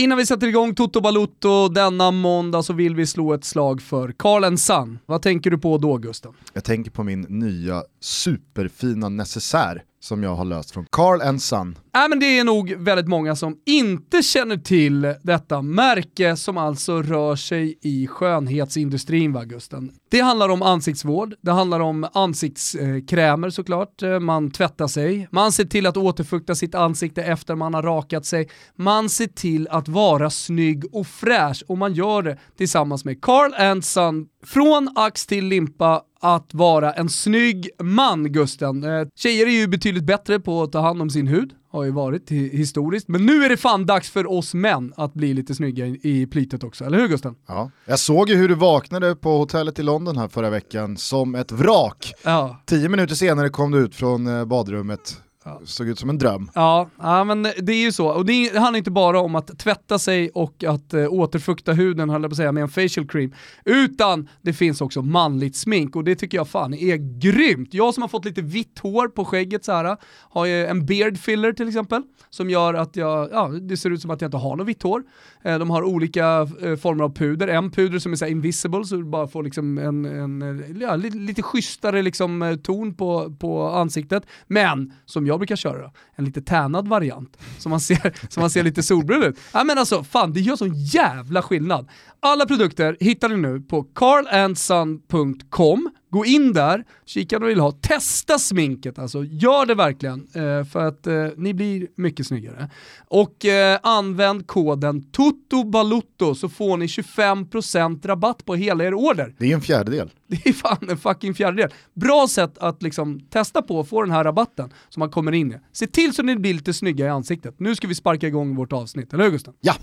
Innan vi sätter igång Toto Balutto denna måndag så vill vi slå ett slag för Carl Sun. Vad tänker du på då Gusten? Jag tänker på min nya superfina necessär som jag har löst från Carl Sun. Äh, men det är nog väldigt många som inte känner till detta märke som alltså rör sig i skönhetsindustrin va Gusten. Det handlar om ansiktsvård, det handlar om ansiktskrämer såklart, man tvättar sig, man ser till att återfukta sitt ansikte efter man har rakat sig, man ser till att vara snygg och fräsch och man gör det tillsammans med Carl Son från ax till limpa att vara en snygg man Gusten. Eh, tjejer är ju betydligt bättre på att ta hand om sin hud, har ju varit historiskt. Men nu är det fan dags för oss män att bli lite snygga i, plytet också, eller hur Gusten? Ja, jag såg ju hur du vaknade på hotellet i London här förra veckan som ett vrak. Ja. Tio minuter senare kom du ut från eh, badrummet. Såg ut som en dröm. Ja, ja, men det är ju så. Och det handlar inte bara om att tvätta sig och att äh, återfukta huden, höll jag på att säga, med en facial cream. Utan det finns också manligt smink och det tycker jag fan är grymt. Jag som har fått lite vitt hår på skägget så här, har ju en beard filler till exempel, som gör att jag, ja, det ser ut som att jag inte har något vitt hår. Eh, de har olika eh, former av puder. En puder som är så invisible, så du bara får liksom en, en ja, lite, lite schysstare liksom, ton på, på ansiktet. Men, som jag jag brukar köra, en lite tänad variant. Så man ser, så man ser lite solbrun ut. Ja, men alltså, fan, det gör sån jävla skillnad. Alla produkter hittar ni nu på carlandson.com. Gå in där, kika om du vill ha, testa sminket alltså, gör det verkligen eh, för att eh, ni blir mycket snyggare. Och eh, använd koden TOTOBALUTTO så får ni 25% rabatt på hela er order. Det är en fjärdedel. Det är fan en fucking fjärdedel. Bra sätt att liksom testa på och få den här rabatten som man kommer in i. Se till så ni blir lite snygga i ansiktet. Nu ska vi sparka igång vårt avsnitt, eller hur Gusten? Ja!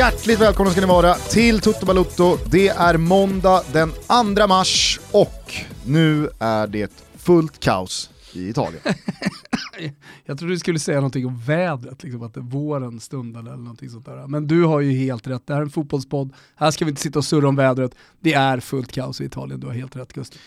Hjärtligt välkomna ska ni vara till Toto Balutto. Det är måndag den 2 mars och nu är det fullt kaos i Italien. Jag trodde du skulle säga någonting om vädret, liksom att våren stundade eller någonting sånt där. Men du har ju helt rätt, det här är en fotbollspodd, här ska vi inte sitta och surra om vädret. Det är fullt kaos i Italien, du har helt rätt Gustav.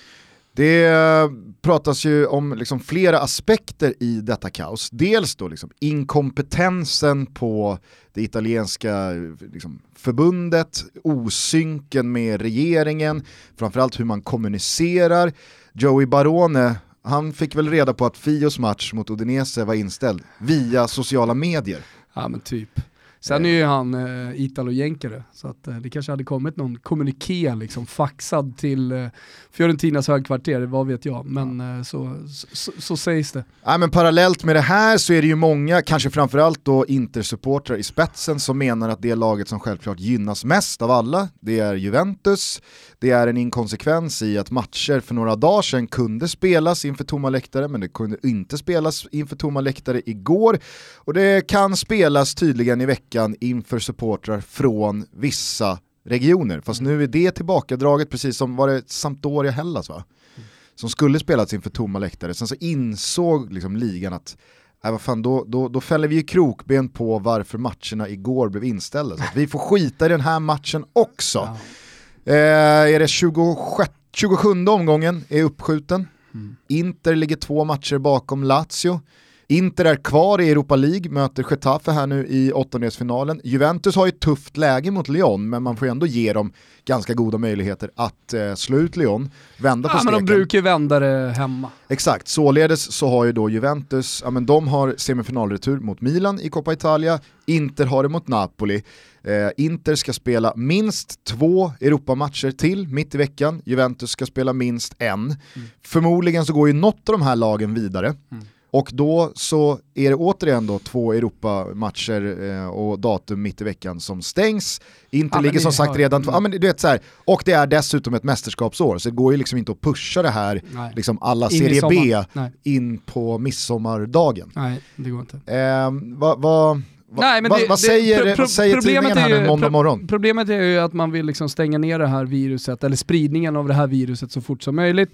Det eh, pratas ju om liksom flera aspekter i detta kaos. Dels då liksom inkompetensen på det italienska eh, liksom förbundet, osynken med regeringen, framförallt hur man kommunicerar. Joey Barone, han fick väl reda på att Fios match mot Udinese var inställd via sociala medier. Ja men typ. Sen är ju han eh, italo-jänkare, så att, eh, det kanske hade kommit någon kommuniké liksom faxad till eh, Fiorentinas högkvarter, vad vet jag, men eh, så, så, så, sägs det. Ja, men parallellt med det här så är det ju många, kanske framförallt då Inter-supportrar i spetsen som menar att det laget som självklart gynnas mest av alla, det är Juventus. Det är en inkonsekvens i att matcher för några dagar sedan kunde spelas inför tomma läktare, men det kunde inte spelas inför tomma läktare igår. Och det kan spelas tydligen i veckan veckan inför supportrar från vissa regioner. Fast nu är det tillbakadraget precis som var det Sampdoria Hellas va? Som skulle spelats inför tomma läktare. Sen så insåg liksom ligan att äh, vad fan, då, då, då fäller vi ju krokben på varför matcherna igår blev inställda. Så vi får skita i den här matchen också. Ja. Eh, är det 26, 27 omgången är uppskjuten. Mm. Inter ligger två matcher bakom Lazio. Inter är kvar i Europa League, möter Getafe här nu i åttondelsfinalen. Juventus har ju ett tufft läge mot Lyon, men man får ju ändå ge dem ganska goda möjligheter att eh, slå ut Lyon, vända ja, på steken. men de brukar ju vända det hemma. Exakt, således så har ju då Juventus, ja men de har semifinalretur mot Milan i Coppa Italia, Inter har det mot Napoli. Eh, Inter ska spela minst två Europamatcher till mitt i veckan, Juventus ska spela minst en. Mm. Förmodligen så går ju något av de här lagen vidare. Mm. Och då så är det återigen då två Europamatcher eh, och datum mitt i veckan som stängs. Inte ja, ligger som sagt redan, mm. ja, men du vet så här, och det är dessutom ett mästerskapsår så det går ju liksom inte att pusha det här, liksom alla in Serie B, in på midsommardagen. Nej, det går inte. Eh, vad, vad, Nej, men det, vad säger, det, pro, säger tidningen här nu måndag morgon? Problemet är ju att man vill liksom stänga ner det här viruset, eller spridningen av det här viruset så fort som möjligt.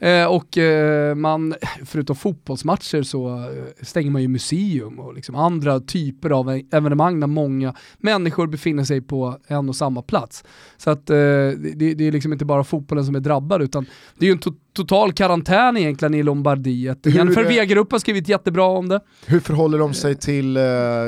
Eh, och eh, man, förutom fotbollsmatcher så eh, stänger man ju museum och liksom andra typer av e-, evenemang där många människor befinner sig på en och samma plats. Så att eh, det, det, är liksom inte bara fotbollen som är drabbad utan det är ju en to total karantän egentligen i Lombardiet. Jennifer Wegerup har skrivit jättebra om det. Hur förhåller de sig till uh,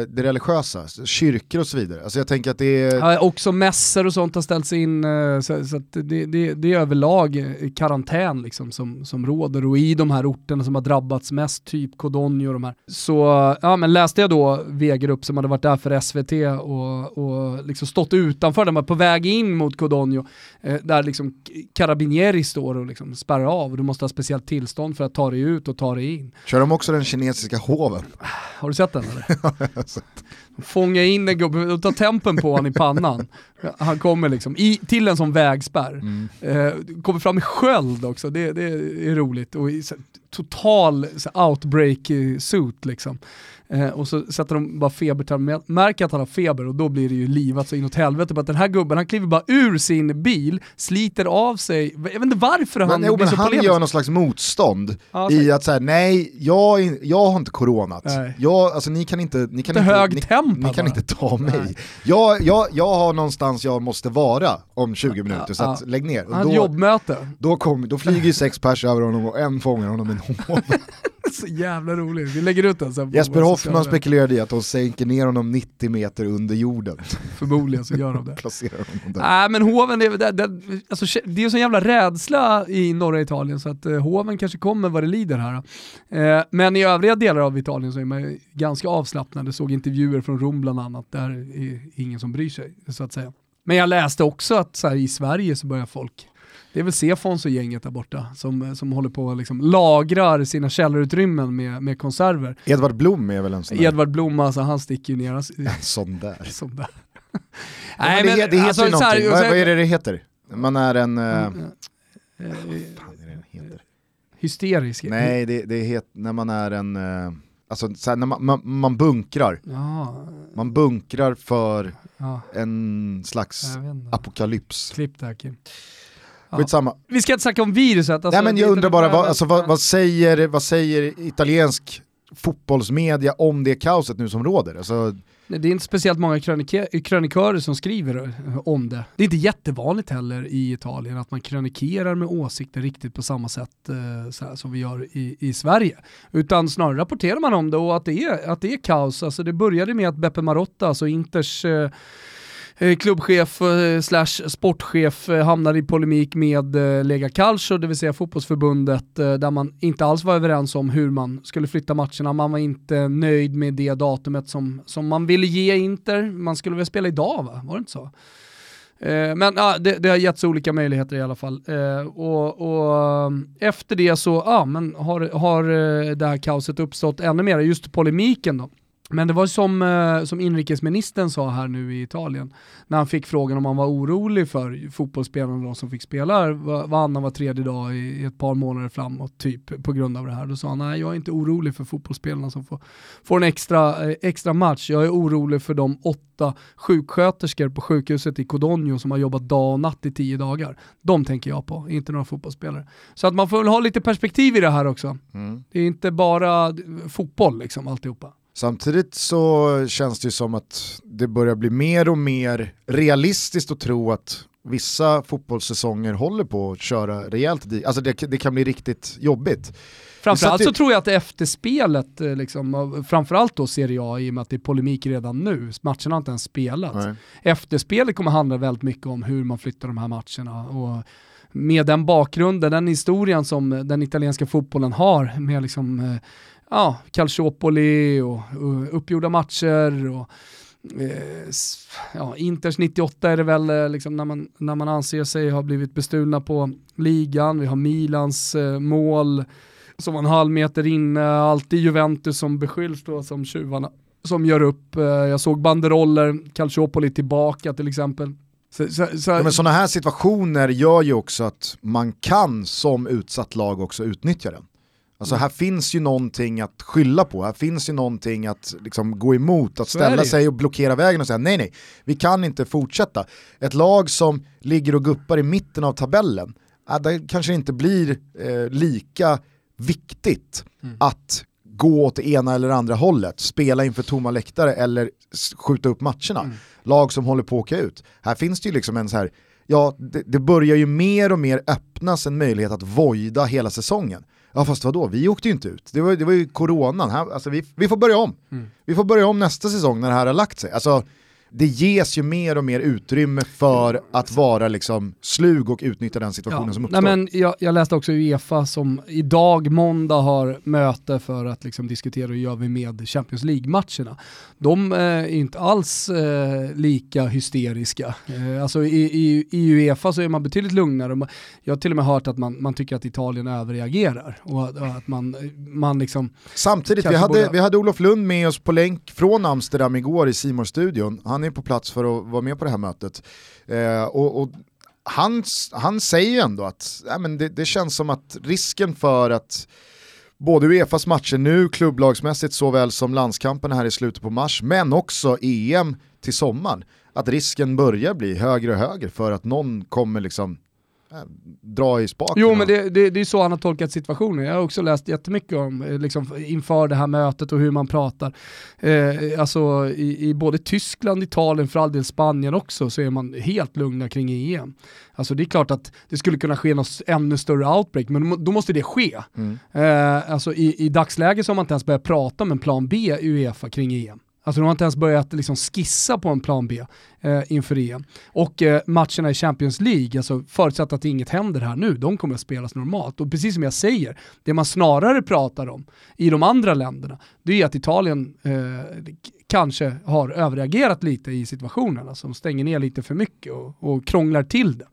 det religiösa, kyrkor och så vidare? Alltså jag tänker att det är... Ja, också mässor och sånt har ställts in, uh, så, så det, det, det, är överlag karantän liksom som, som råder och i de här orterna som har drabbats mest, typ Codogno och de här. Så ja, men läste jag då Wegerup som hade varit där för SVT och, och liksom stått utanför, de var på väg in mot Codogno, eh, där liksom Carabinieri står och liksom spärrar av. Du måste ha speciellt tillstånd för att ta dig ut och ta dig in. Kör de också den kinesiska hoven? Har du sett den eller? ja, jag har sett. Fånga in en gubbe och ta tempen på honom i pannan. Han kommer liksom i, till en sån vägspärr. Mm. Eh, kommer fram med sköld också, det, det är roligt. Och i, så, total så, outbreak suit liksom. Eh, och så sätter de bara febertermometer, märker att han har feber och då blir det ju livat så inåt helvete. Att den här gubben, han kliver bara ur sin bil, sliter av sig, jag vet inte varför han men, jo, blir men så Han polemisk. gör någon slags motstånd ah, i att säga nej, jag, jag har inte coronat. Jag, alltså, ni kan inte, ni kan inte, ni, ni kan inte ta mig. Jag, jag, jag har någonstans jag måste vara om 20 minuter, ja, så att, lägg ner. Och då, jobbmöte. Då, kom, då flyger sex pers över honom och en fångar honom i en. så jävla roligt, vi lägger ut den sen. Jesper Hoffman spekulerade i att de sänker ner honom 90 meter under jorden. Förmodligen så gör de det. Placerar honom där. Nej men hoven, det, det, det, alltså, det är ju sån jävla rädsla i norra Italien så att uh, hoven kanske kommer vad det lider här. Uh, men i övriga delar av Italien så är man ganska avslappnade, såg intervjuer från Rom bland annat, där är ingen som bryr sig så att säga. Men jag läste också att här, i Sverige så börjar folk det är väl Sefons och gänget där borta som, som håller på och liksom lagrar sina källarutrymmen med, med konserver. Edvard Blom är väl en sån där? Edvard Blom, alltså han sticker ju ner. En sån där. sån där. Nej, men, det, det heter alltså, ju någonting, här, vad, vad, är det det heter? Man är en... Uh, mm, uh, uh, fan är det den heter? Hysterisk? Nej, det, det heter när man är en... Uh, alltså såhär, när man, man, man bunkrar. Ja. Man bunkrar för ja. en slags apokalyps. Klipp där Kim. Skitsamma. Vi ska inte snacka om viruset. Alltså, Nej men jag undrar bara, vad, alltså, vad, vad, säger, vad säger italiensk fotbollsmedia om det kaoset nu som råder? Alltså, det är inte speciellt många krönikörer som skriver eh, om det. Det är inte jättevanligt heller i Italien att man krönikerar med åsikter riktigt på samma sätt eh, som vi gör i, i Sverige. Utan snarare rapporterar man om det och att det är, att det är kaos. Alltså det började med att Beppe Marotta, alltså Inters eh, Eh, Eh, klubbchef eh, slash sportchef eh, hamnade i polemik med Lega Calcio, det vill säga fotbollsförbundet, där man inte alls var överens om hur man skulle flytta matcherna. Man var inte nöjd med det datumet som, som man ville ge Inter. Man skulle väl spela idag va? Var det inte så? Men ja, det, det, har getts olika möjligheter i alla fall. Och, och, efter det så ja, men har, har det här kaoset uppstått ännu mer, just polemiken då. Men det var som, eh, som inrikesministern sa här nu i Italien, när han fick frågan om han var orolig för fotbollsspelarna de som fick spela varannan var tredje dag i, ett par månader framåt, typ på grund av det här. Då sa han, nej jag är inte orolig för fotbollsspelarna som får, får en extra, eh, extra match, jag är orolig för de åtta sjuksköterskor på sjukhuset i Codogno som har jobbat dag och natt i tio dagar. De tänker jag på, inte några fotbollsspelare. Så att man får väl ha lite perspektiv i det här också. Mm. Det är inte bara fotboll liksom alltihopa. Samtidigt så känns det ju som att det börjar bli mer och mer realistiskt att tro att vissa fotbollssäsonger håller på att köra rejält. Alltså det, det kan bli riktigt jobbigt. Framförallt så, så tror jag att efterspelet, eh, liksom, framförallt då Serie A i och med att det är polemik redan nu, matcherna har inte ens spelat. Nej. Efterspelet kommer handla väldigt mycket om hur man flyttar de här matcherna. Och med den bakgrunden, den historien som den italienska fotbollen har med liksom eh, ja, Calciopoli och, och uppgjorda matcher. Och, eh, ja, Inters 98 är det väl eh, liksom när, man, när man anser sig ha blivit bestulna på ligan. Vi har Milans eh, mål som var en halv meter inne, alltid Juventus som beskylls då som tjuvarna som gör upp. Eh, jag såg banderoller, Calciopoli tillbaka till exempel. Så, så, så. Ja, men sådana här situationer gör ju också att man kan som utsatt lag också utnyttja den. Alltså här finns ju någonting att skylla på, här finns ju någonting att liksom gå emot, att ställa sig och blockera vägen och säga nej nej, vi kan inte fortsätta. Ett lag som ligger och guppar i mitten av tabellen, ja, det kanske inte blir eh, lika viktigt Mm. att gå åt det ena eller andra hållet, spela inför tomma läktare eller skjuta upp matcherna. Mm. Lag som håller på att åka ut. Här finns det ju liksom en så här, ja det, det börjar ju mer och mer öppnas en möjlighet att voida hela säsongen. Ja fast vadå, vi åkte ju inte ut. Det var, det var ju coronan, här, alltså vi, vi får börja om. Mm. Vi får börja om nästa säsong när det här har lagt sig. Alltså, det ges ju mer och mer utrymme för att vara liksom slug och utnyttja den situationen som uppstår. Nej, men jag, jag läste också Uefa som idag, måndag, har möte för att liksom diskutera hur gör vi med Champions League-matcherna. De eh, är inte alls eh, lika hysteriska. Eh, alltså i, i, i Uefa så är man betydligt lugnare. Jag har till och med hört att man, man tycker att Italien överreagerar och att, man, man liksom Samtidigt, vi hade, borde- vi hade Olof Lund med oss på länk från Amsterdam igår i simor studion Han han är på plats för att vara med på det här mötet. Eh, och, och han, han säger ju ändå att ja, men det, det känns som att risken för att både Uefas matcher nu, klubblagsmässigt såväl som landskampen här i slutet på mars, men också EM till sommaren, att risken börjar bli högre och högre för att någon kommer liksom dra i spaken. Jo men det, det, det är så han har tolkat situationen. Jag har också läst jättemycket om eh, liksom, inför det här mötet och hur man pratar. Eh, alltså i, i både Tyskland, Italien, för all del Spanien också, så är man helt lugna kring EM. Alltså det är klart att det skulle kunna ske något ännu större outbreak, men då må- då måste det ske. Mm. Eh, alltså i, i dagsläget så har man inte ens börjat prata om en plan B i Uefa kring EM. Alltså de har inte ens börjat liksom skissa på en plan B eh, inför EM. Och eh, matcherna i Champions League, alltså förutsatt att inget händer här nu, de kommer att spelas normalt. Och precis som jag säger, det man snarare pratar om i de andra länderna, det är att Italien eh, kanske har överreagerat lite i situationen. Alltså de stänger ner lite för mycket och, och krånglar till det.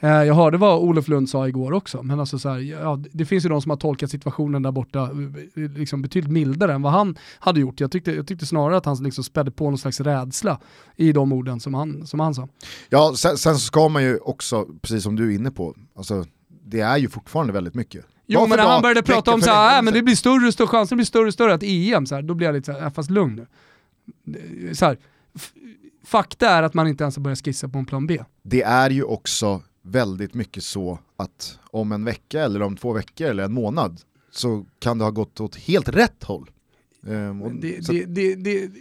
Eh, Jag hörde vad Olof Lund sa igår också, men alltså så här, ja, det finns ju de som har tolkat situationen där borta eh, liksom betydligt mildare än vad han hade gjort. Jag tyckte, jag tyckte snarare att han liksom spädde på någon slags rädsla i de orden som han, som han sa. Ja, sen, sen så ska man ju också, precis som du är inne på, alltså, det är ju fortfarande väldigt mycket. Jo Dag men när han började prata om så här, äh, men det blir större och större, chansen blir större och större att EM, så här, då blir jag lite så här, äh, fast lugn nu. Så här, fakta är att man inte ens har börjat skissa på en plan B. det är ju också väldigt mycket så att om en vecka eller om två veckor eller en månad så kan det ha gått åt helt rätt håll. Ehm, och, det, det,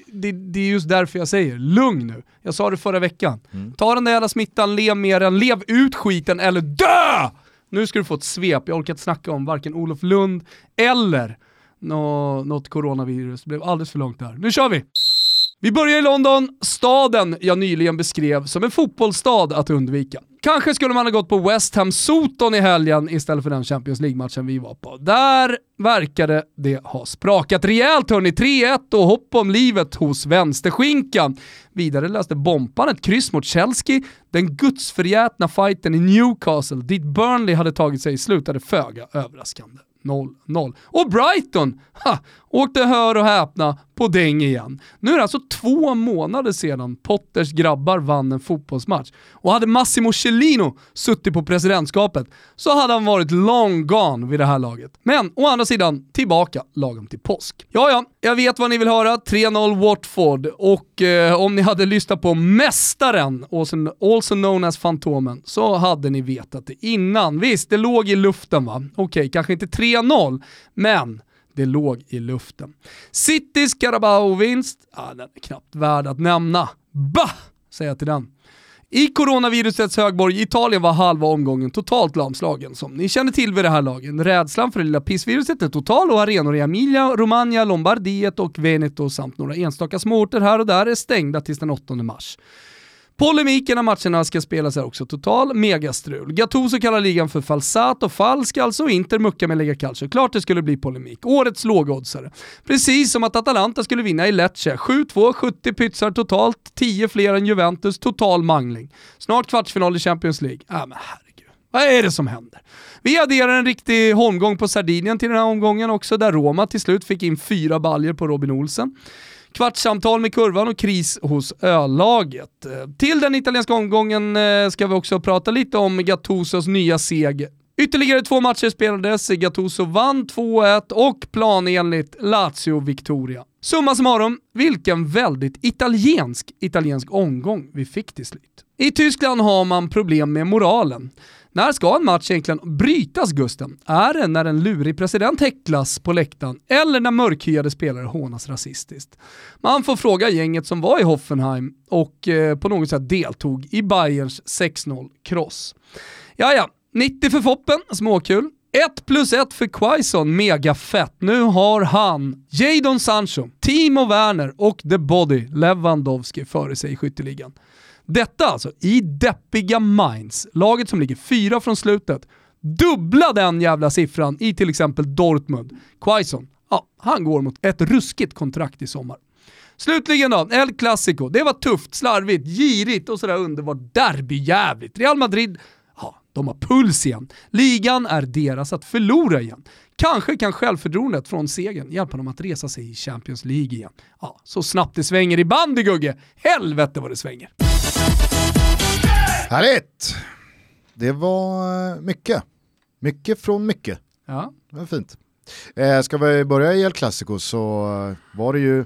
det, det är just därför jag säger, lugn nu. Jag sa det förra veckan. Mm. Ta den där jävla smittan, lev med den, lev ut skiten eller dö! Nu ska du få ett svep, jag orkar inte snacka om varken Olof Lund eller nå, något coronavirus. Det blev alldeles för långt där. Nu kör vi! Vi börjar i London, staden jag nyligen beskrev som en fotbollsstad att undvika. Kanske skulle man ha gått på West Ham Soton i helgen istället för den Champions League-matchen vi var på. Där verkade det ha sprakat rejält hörni. 3-1 och hopp om livet hos vänsterskinkan. Vidare löste Bompan ett kryss mot Chelsea. Den gudsförgätna fighten i Newcastle, dit Burnley hade tagit sig, slutade föga överraskande. 0-0. Och Brighton, ha, åkte hör och häpna på däng igen. Nu är det alltså två månader sedan Potters grabbar vann en fotbollsmatch. Och hade Massimo Cellino suttit på presidentskapet så hade han varit long gone vid det här laget. Men å andra sidan, tillbaka lagom till påsk. Ja, ja, jag vet vad ni vill höra. 3-0 Watford och eh, om ni hade lyssnat på mästaren, also, also known as Fantomen, så hade ni vetat det innan. Visst, det låg i luften va? Okej, kanske inte 3-0, men det låg i luften. Citys Carabao-vinst, ah, den är knappt värd att nämna. Bah! Säger jag till den. I coronavirusets högborg Italien var halva omgången totalt lamslagen. Som ni känner till vid det här laget. Rädslan för det lilla pissviruset är total och arenor i Emilia, Romagna, Lombardiet och Veneto samt några enstaka småorter här och där är stängda tills den 8 mars. Polemiken när matcherna ska spelas är också total megastrul. Gattuso kallar ligan för falsat och falsk alltså, Inter muckar med Lega Calcio. Klart det skulle bli polemik. Årets lågoddsare. Precis som att Atalanta skulle vinna i Lecce. 7-2, 70 pytsar totalt, 10 fler än Juventus, total mangling. Snart kvartsfinal i Champions League. Äh, men herregud. Vad är det som händer? Vi adderar en riktig holmgång på Sardinien till den här omgången också, där Roma till slut fick in fyra baljer på Robin Olsen. Kvartssamtal med kurvan och kris hos ölaget. Till den italienska omgången eh, ska vi också prata lite om Gattusos nya seg Ytterligare två matcher spelades, Gattuso vann 2-1 och planenligt Lazio Victoria. Summa summarum, vilken väldigt italiensk italiensk omgång vi fick till slut. I Tyskland har man problem med moralen. När ska en match egentligen brytas Gusten? Är det när en lurig president häcklas på läktaren eller när mörkhyade spelare hånas rasistiskt? Man får fråga gänget som var i Hoffenheim och eh, på något sätt deltog i Bayerns 6-0 kross. Ja, 90 för Foppen, småkul. 1 plus 1 för Quaison, mega fett. Nu har han Jadon Sancho, Timo Werner och The Body Lewandowski före sig i skytteligan. Detta alltså i deppiga Mainz, laget som ligger fyra från slutet. Dubbla den jävla siffran i till exempel Dortmund. Quaison, ja, han går mot ett ruskigt kontrakt i sommar. Slutligen då, El Clasico. Det var tufft, slarvigt, girigt och sådär underbart derbyjävligt. Real Madrid Ja, de har puls igen. Ligan är deras att förlora igen. Kanske kan självförtroendet från segern hjälpa dem att resa sig i Champions League igen. Ja, så snabbt det svänger i bandy Gugge. Helvete vad det svänger. Härligt! Det var eh, mycket. Mycket från mycket. Ja. Det var fint. Eh, ska vi börja i El Clasico så eh, var det ju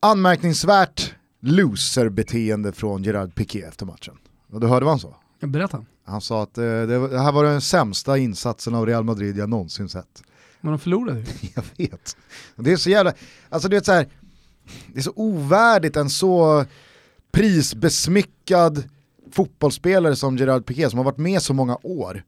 anmärkningsvärt loserbeteende från Gerard Piqué efter matchen. Och du hörde vad han sa? Berätta. Han sa att eh, det, det här var den sämsta insatsen av Real Madrid jag någonsin sett. Men de förlorade ju. Jag vet. Det är så jävla, alltså det är så här, det är så ovärdigt en så prisbesmyckad fotbollsspelare som Gerard Piqué som har varit med så många år.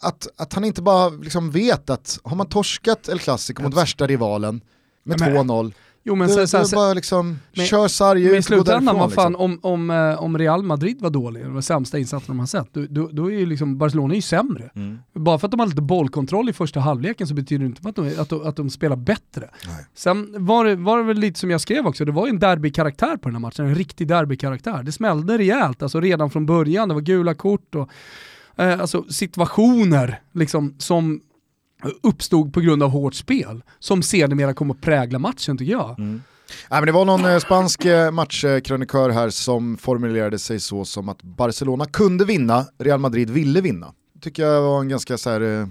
Att, att han inte bara liksom vet att har man torskat El Clasico mot värsta rivalen med Ja, men- 2-0, Jo men så, så, då så, bara liksom men- kör sarg men i ut gå slutändan, därifrån. vad fan, Liksom. om, om, eh, om Real Madrid var dålig, var sämsta insatsen de har sett, då, då, då är ju liksom Barcelona är ju sämre. Mm. Bara för att de har lite bollkontroll i första halvleken så betyder det inte att de, att de, att de spelar bättre. Nej. Sen var det, var det väl lite som jag skrev också, det var ju en derbykaraktär på den här matchen, en riktig derbykaraktär. Det smällde rejält, alltså redan från början, det var gula kort och eh, alltså situationer liksom, som uppstod på grund av hårt spel, som sedermera kom att prägla matchen tycker jag. Nej, men det var någon eh, spansk eh, matchkrönikör här som formulerade sig så som att Barcelona kunde vinna, Real Madrid ville vinna. tycker jag var en ganska så här, eh,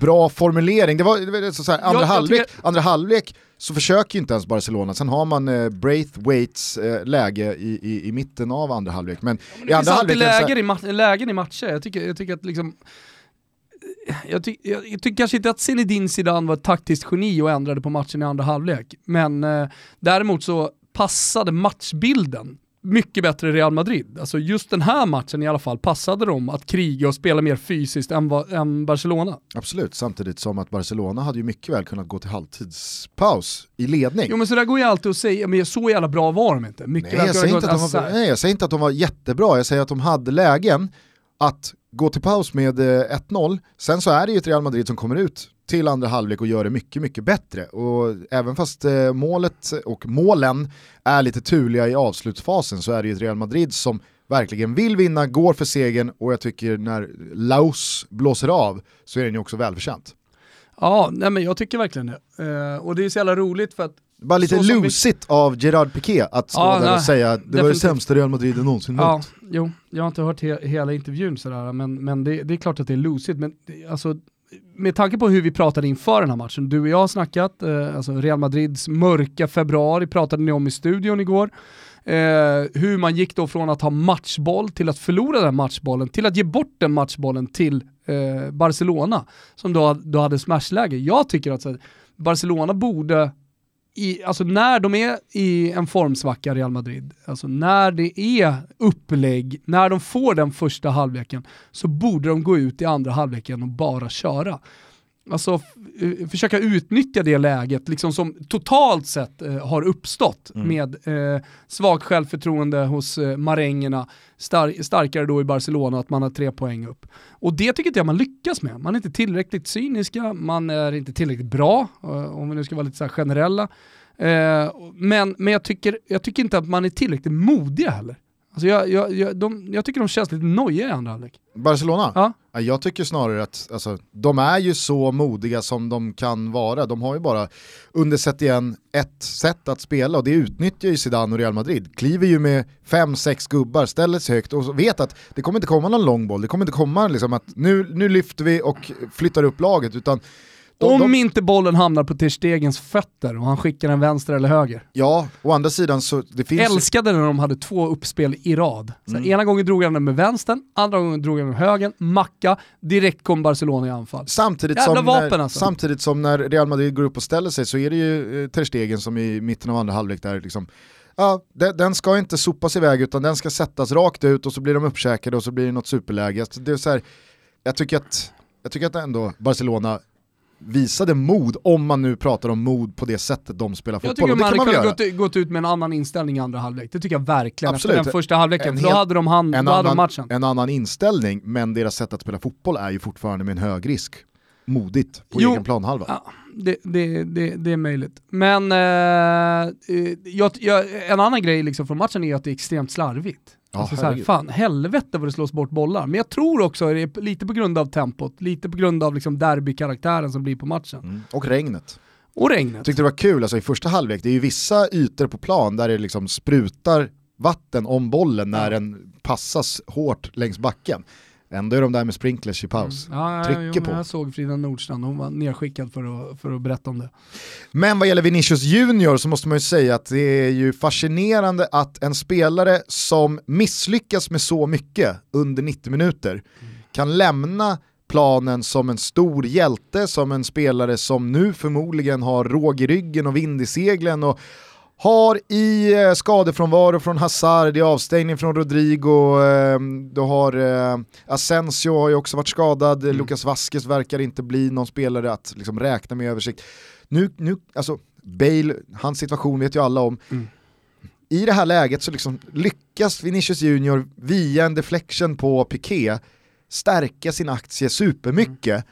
bra formulering. Det var, det var så här, andra, jag halvlek, tycker- andra halvlek så försöker ju inte ens Barcelona, sen har man eh, Braithwaite's eh, läge i, i, i mitten av andra halvlek. Men, Det i finns andra alltid halvlek... lägen i, ma- lägen i matcher. Jag tycker, jag tycker att liksom jag, ty jag, jag tycker kanske inte att Zinedine Zidane var ett taktiskt geni och ändrade på matchen i andra halvlek. Men eh, däremot så passade matchbilden mycket bättre i Real Madrid. Alltså just den här matchen i alla fall passade dem att kriga och spela mer fysiskt än, än Barcelona. Absolut, samtidigt som att Barcelona hade ju mycket väl kunnat gå till halvtidspaus i ledning. Jo men så där går ju alltid att säga, men så jävla bra var de inte. Mycket Nej jag, säger inte att de var, nej, jag säger inte att de var jättebra, jag säger att de hade lägen att gå till paus med eh, 1-0. Sen så är det ju ett Real Madrid som kommer ut till andra halvlek och gör det mycket, mycket bättre. Och även fast eh, målet och målen är lite turliga i avslutsfasen så är det ju ett Real Madrid som verkligen vill vinna, går för segern och jag tycker när Laos blåser av så är den ju också välförtjänt. Ja, nej men jag tycker verkligen det. Eh, och det är så jävla roligt för att bara lite som vi- lusigt av Gerard Piqué att stå Ja, där och nej, säga att det var det definitivt. sämsta Real Madrid någonsin Ja, mött. jo, jag har inte hört he hela intervjun sådär, men, men det, det är klart att det är lusigt. Men alltså, med tanke på hur vi pratade inför den här matchen, du och jag har snackat, eh, alltså Real Madrids mörka februari pratade ni om i studion igår. Eh, hur man gick då från att ha matchboll till att förlora den matchbollen, till att ge bort den matchbollen till eh, Barcelona, som då, då hade smashläge. Jag tycker att här, Barcelona borde i, alltså när de är i en formsvacka, Real Madrid, alltså när det är upplägg, när de får den första halvleken, så borde de gå ut i andra halvleken och bara köra. Alltså försöka utnyttja det läget liksom som totalt sett eh, har uppstått med eh, svagt självförtroende hos eh, marängerna, star- starkare då i Barcelona att man har tre poäng upp. Och det tycker inte jag man lyckas med. Man är inte tillräckligt cyniska, man är inte tillräckligt bra, eh, om vi nu ska vara lite så generella. Eh, men men jag, tycker, jag tycker inte att man är tillräckligt modiga heller. Alltså jag, jag, jag, de, jag tycker de känns lite nojiga i andra halvlek. Barcelona? Ja. Ja, Jag tycker snarare att alltså, de är ju så modiga som de kan vara. De har ju bara under igen ett sätt att spela och det utnyttjar ju Zidane och Real Madrid. Kliver ju med fem, sex gubbar, ställer sig högt och vet att det kommer inte komma någon lång boll. Det kommer inte komma liksom att nu, nu lyfter vi och flyttar upp laget utan de, Om de, inte bollen hamnar på Ter Stegens fötter och han skickar den vänster eller höger. Ja, å andra sidan så det finns Älskade när de hade två uppspel i rad. Så Mm. Ena gången drog han den med vänstern, andra gången drog han med högern, macka, direkt kom Barcelona i anfall. Samtidigt Jävla som, vapen när, alltså. samtidigt som när Real Madrid går upp och ställer sig så är det ju eh, Ter Stegen som i mitten av andra halvlek där liksom, ja, den, den ska inte sopas iväg utan den ska sättas rakt ut och så blir de uppkäkade och så blir det något superläge. Alltså, Det är så här, jag, tycker att, jag tycker att ändå Barcelona visade mod, om man nu pratar om mod på det sättet de spelar Jag fotboll. tycker Och det man hade kunnat gått, gått ut med en annan inställning i andra halvlek. Det tycker jag verkligen. Absolut. Efter den första halvleken, En då hade de, hand, En då hade de annan, matchen. en annan inställning, men deras sätt att spela fotboll är ju fortfarande med en hög risk. Modigt på Jo. egen planhalva. Ja, det, det, det, det är möjligt. Men eh, eh, jag, jag, en annan grej liksom från matchen är att det är extremt slarvigt. Ja, alltså så här, fan, helvete vad det slås bort bollar. Men jag tror också det är lite på grund av tempot, lite på grund av liksom derbykaraktären som blir på matchen. Mm. Och regnet. Och regnet. Jag tyckte det var kul, alltså i första halvlek, det är ju vissa ytor på plan där det liksom sprutar vatten om bollen när den passas hårt längs backen. Ändå är de där med sprinklers i paus. Ja, ja, Trycker jo, på. Jag såg Frida Nordstrand, hon var nerskickad för att, för att berätta om det. Men vad gäller Vinicius Junior så måste man ju säga att det är ju fascinerande att en spelare som misslyckas med så mycket under 90 minuter kan lämna planen som en stor hjälte, som en spelare som nu förmodligen har råg i ryggen och vind i seglen och har i eh, skadefrånvaro från Hazard, i avstängning från Rodrigo, eh, du har eh, Asensio har ju också varit skadad, Mm. Lucas Vasquez verkar inte bli någon spelare att liksom, räkna med i översikt. Nu, nu, alltså Bale, hans situation vet ju alla om. Mm. I det här läget så liksom lyckas Vinicius Junior via en deflection på Piqué stärka sin aktie supermycket.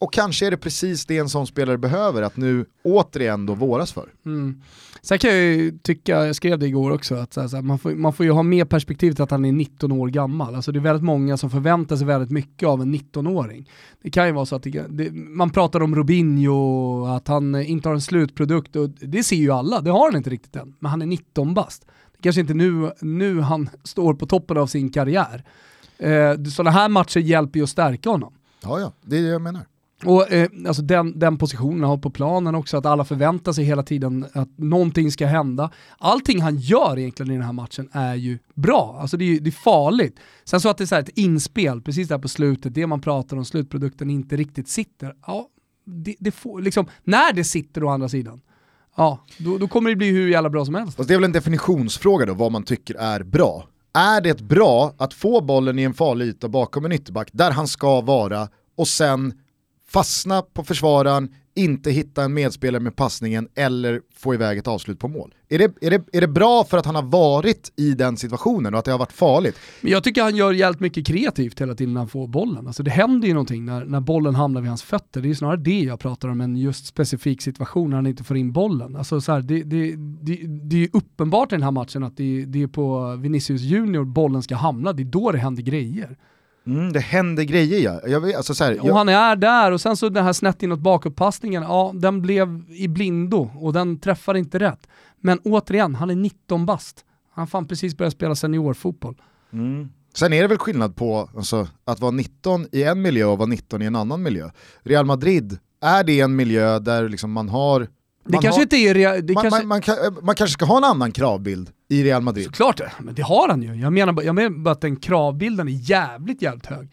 Och kanske är det precis det en sån spelare behöver, att nu återigen då våras för. Mm. Sen kan jag ju tycka, jag skrev det igår också, att så här, så här, man, får, man får ju ha med perspektivet att han är 19 år gammal. Alltså det är väldigt många som förväntar sig väldigt mycket av en 19-åring. Det kan ju vara så att det, det, man pratar om Robinho, att han inte har en slutprodukt, och det ser ju alla, det har han inte riktigt än. Men han är 19 bast. Det kanske inte nu, nu han står på toppen av sin karriär. Eh, sådana här matcher hjälper ju att stärka honom. Ja, ja, det är det jag menar. Och eh, alltså den, den positionen han har på planen också, att alla förväntar sig hela tiden att någonting ska hända. Allting han gör egentligen i den här matchen är ju bra, alltså det är, det är farligt. Sen så att det är så här ett inspel, precis där på slutet, det man pratar om, slutprodukten inte riktigt sitter. Ja, det, det får, liksom, när det sitter å andra sidan, ja, då, då kommer det bli hur jävla bra som helst. Fast det är väl en definitionsfråga då, vad man tycker är bra. Är det bra att få bollen i en farlig yta bakom en ytterback, där han ska vara, och sen fastna på försvararen, inte hitta en medspelare med passningen eller få iväg ett avslut på mål? Är det, är, det, är det bra för att han har varit i den situationen och att det har varit farligt? Men jag tycker han gör jävligt mycket kreativt hela tiden när han får bollen. Alltså det händer ju någonting när, när bollen hamnar vid hans fötter. Det är ju snarare det jag pratar om än just specifik situation när han inte får in bollen. Alltså så här, det, det, det, det är ju uppenbart i den här matchen att det, det är på Vinicius Junior bollen ska hamna. Det är då det händer grejer. Mm, det händer grejer ja. Jag vet, alltså så här, Och jag, han är där och sen så den här snett inåt bakåtpassningen, ja den blev i blindo och den träffar inte rätt. Men återigen, han är 19 bast. Han fan precis börjat spela seniorfotboll. Mm. Sen är det väl skillnad på alltså, att vara 19 i en miljö och vara 19 i en annan miljö. Real Madrid, är det en miljö där liksom man har... Det man kanske har, inte är... Det man, kanske... man, man, man kanske ska ha en annan kravbild i Real Madrid. Såklart det, men det har han ju. Jag menar, bara- jag menar bara att den kravbilden är jävligt, jävligt hög.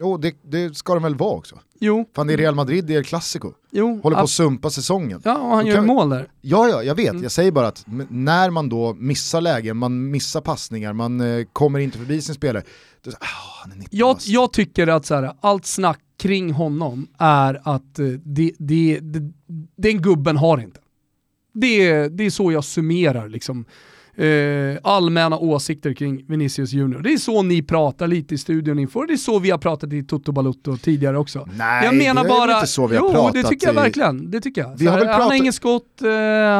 Jo, det, det ska de väl vara också. Jo, Fan det är Real Madrid, det är Clasico. jo. Håller på att sumpa säsongen. Ja, och han Då gör kan- mål där. Ja, ja, jag vet. Mm. Jag säger bara att när man då missar lägen, man missar passningar, man eh, kommer inte förbi sin spelare. Då, ah, han är 19 Jag, bast. jag tycker att så här, allt snack kring honom är att eh, det, det, det, den gubben har inte. Det, är- det är så jag summerar liksom, eh, allmänna åsikter kring Vinicius Junior. Det är så ni pratar lite i studion inför, det är så vi har pratat i Toto Balutto tidigare också. Nej, jag menar det är bara, inte så vi har jo pratat det tycker jag i- verkligen. Det tycker jag. Vi har här, väl Han har pratat- inget skott, eh,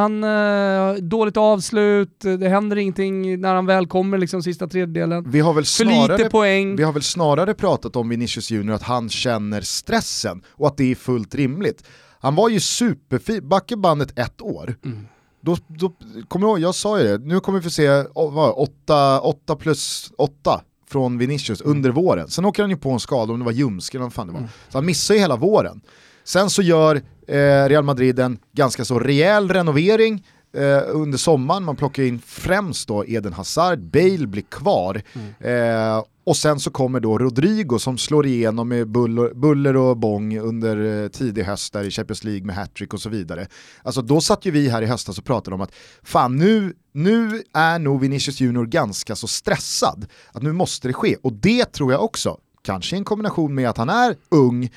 han har dåligt avslut, det händer ingenting när han väl kommer liksom sista tredjedelen. Vi har väl För snarare lite poäng. Vi har väl snarare pratat om Vinicius Junior att han känner stressen och att det är fullt rimligt. Han var ju superfin, backa bandet ett år. Mm. Då, då, kommer ihåg, jag sa ju det, nu kommer vi få se 8 plus 8 från Vinicius Mm. under våren. Sen åker han ju på en skada, om det var ljumsken eller vad fan det var. Mm. Så han missar ju hela våren. Sen så gör eh, Real Madrid en ganska så rejäl renovering eh, under sommaren. Man plockar in främst då Eden Hazard, Bale blir kvar. Eh, och sen så kommer då Rodrigo som slår igenom med buller, och bång under eh, tidig höst där i Champions League med hattrick och så vidare. Alltså då satt ju vi här i höstas och pratade om att fan nu, nu är nog Vinicius Junior ganska så stressad. Att nu måste det ske. Och det tror jag också, kanske i en kombination med att han är ung,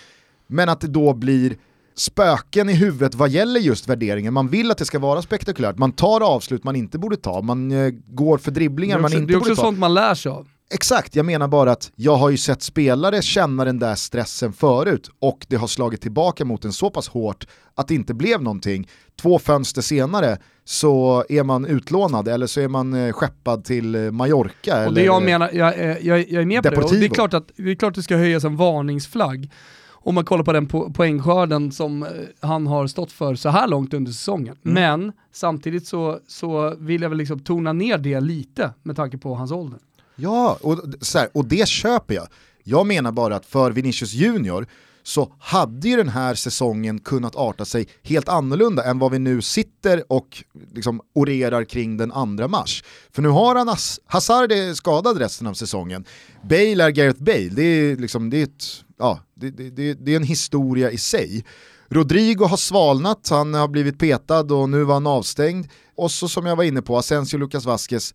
men att det då blir spöken i huvudet vad gäller just värderingen. Man vill att det ska vara spektakulärt, man tar avslut man inte borde ta, man eh, går för dribblingar man inte det är också borde ta. sånt man lär sig av. Exakt, jag menar bara att jag har ju sett spelare känna den där stressen förut och det har slagit tillbaka mot en så pass hårt att det inte blev någonting. Två fönster senare så är man utlånad eller så är man eh, skeppad till eh, Mallorca. Och eller, det jag menar, jag, är- jag, jag är med på det. Och det, är Deportivo. klart att, det är klart det ska höjas en varningsflagg. Om man kollar på den po poängskörden som eh, han har stått för så här långt under säsongen. Mm. Men samtidigt så, så vill jag väl liksom tona ner det lite med tanke på hans ålder. Ja, och, så här, och det köper jag. Jag menar bara att för Vinicius Junior så hade ju den här säsongen kunnat arta sig helt annorlunda än vad vi nu sitter och liksom orerar kring den andra mars. För nu har han Hazard är skadad resten av säsongen. Bale är Gareth Bale, det är, liksom, det är, ett, ja, det, det, det, det är en historia i sig. Rodrigo har svalnat, han har blivit petad och nu var han avstängd. Och så som jag var inne på, Asensio Lucas Vasquez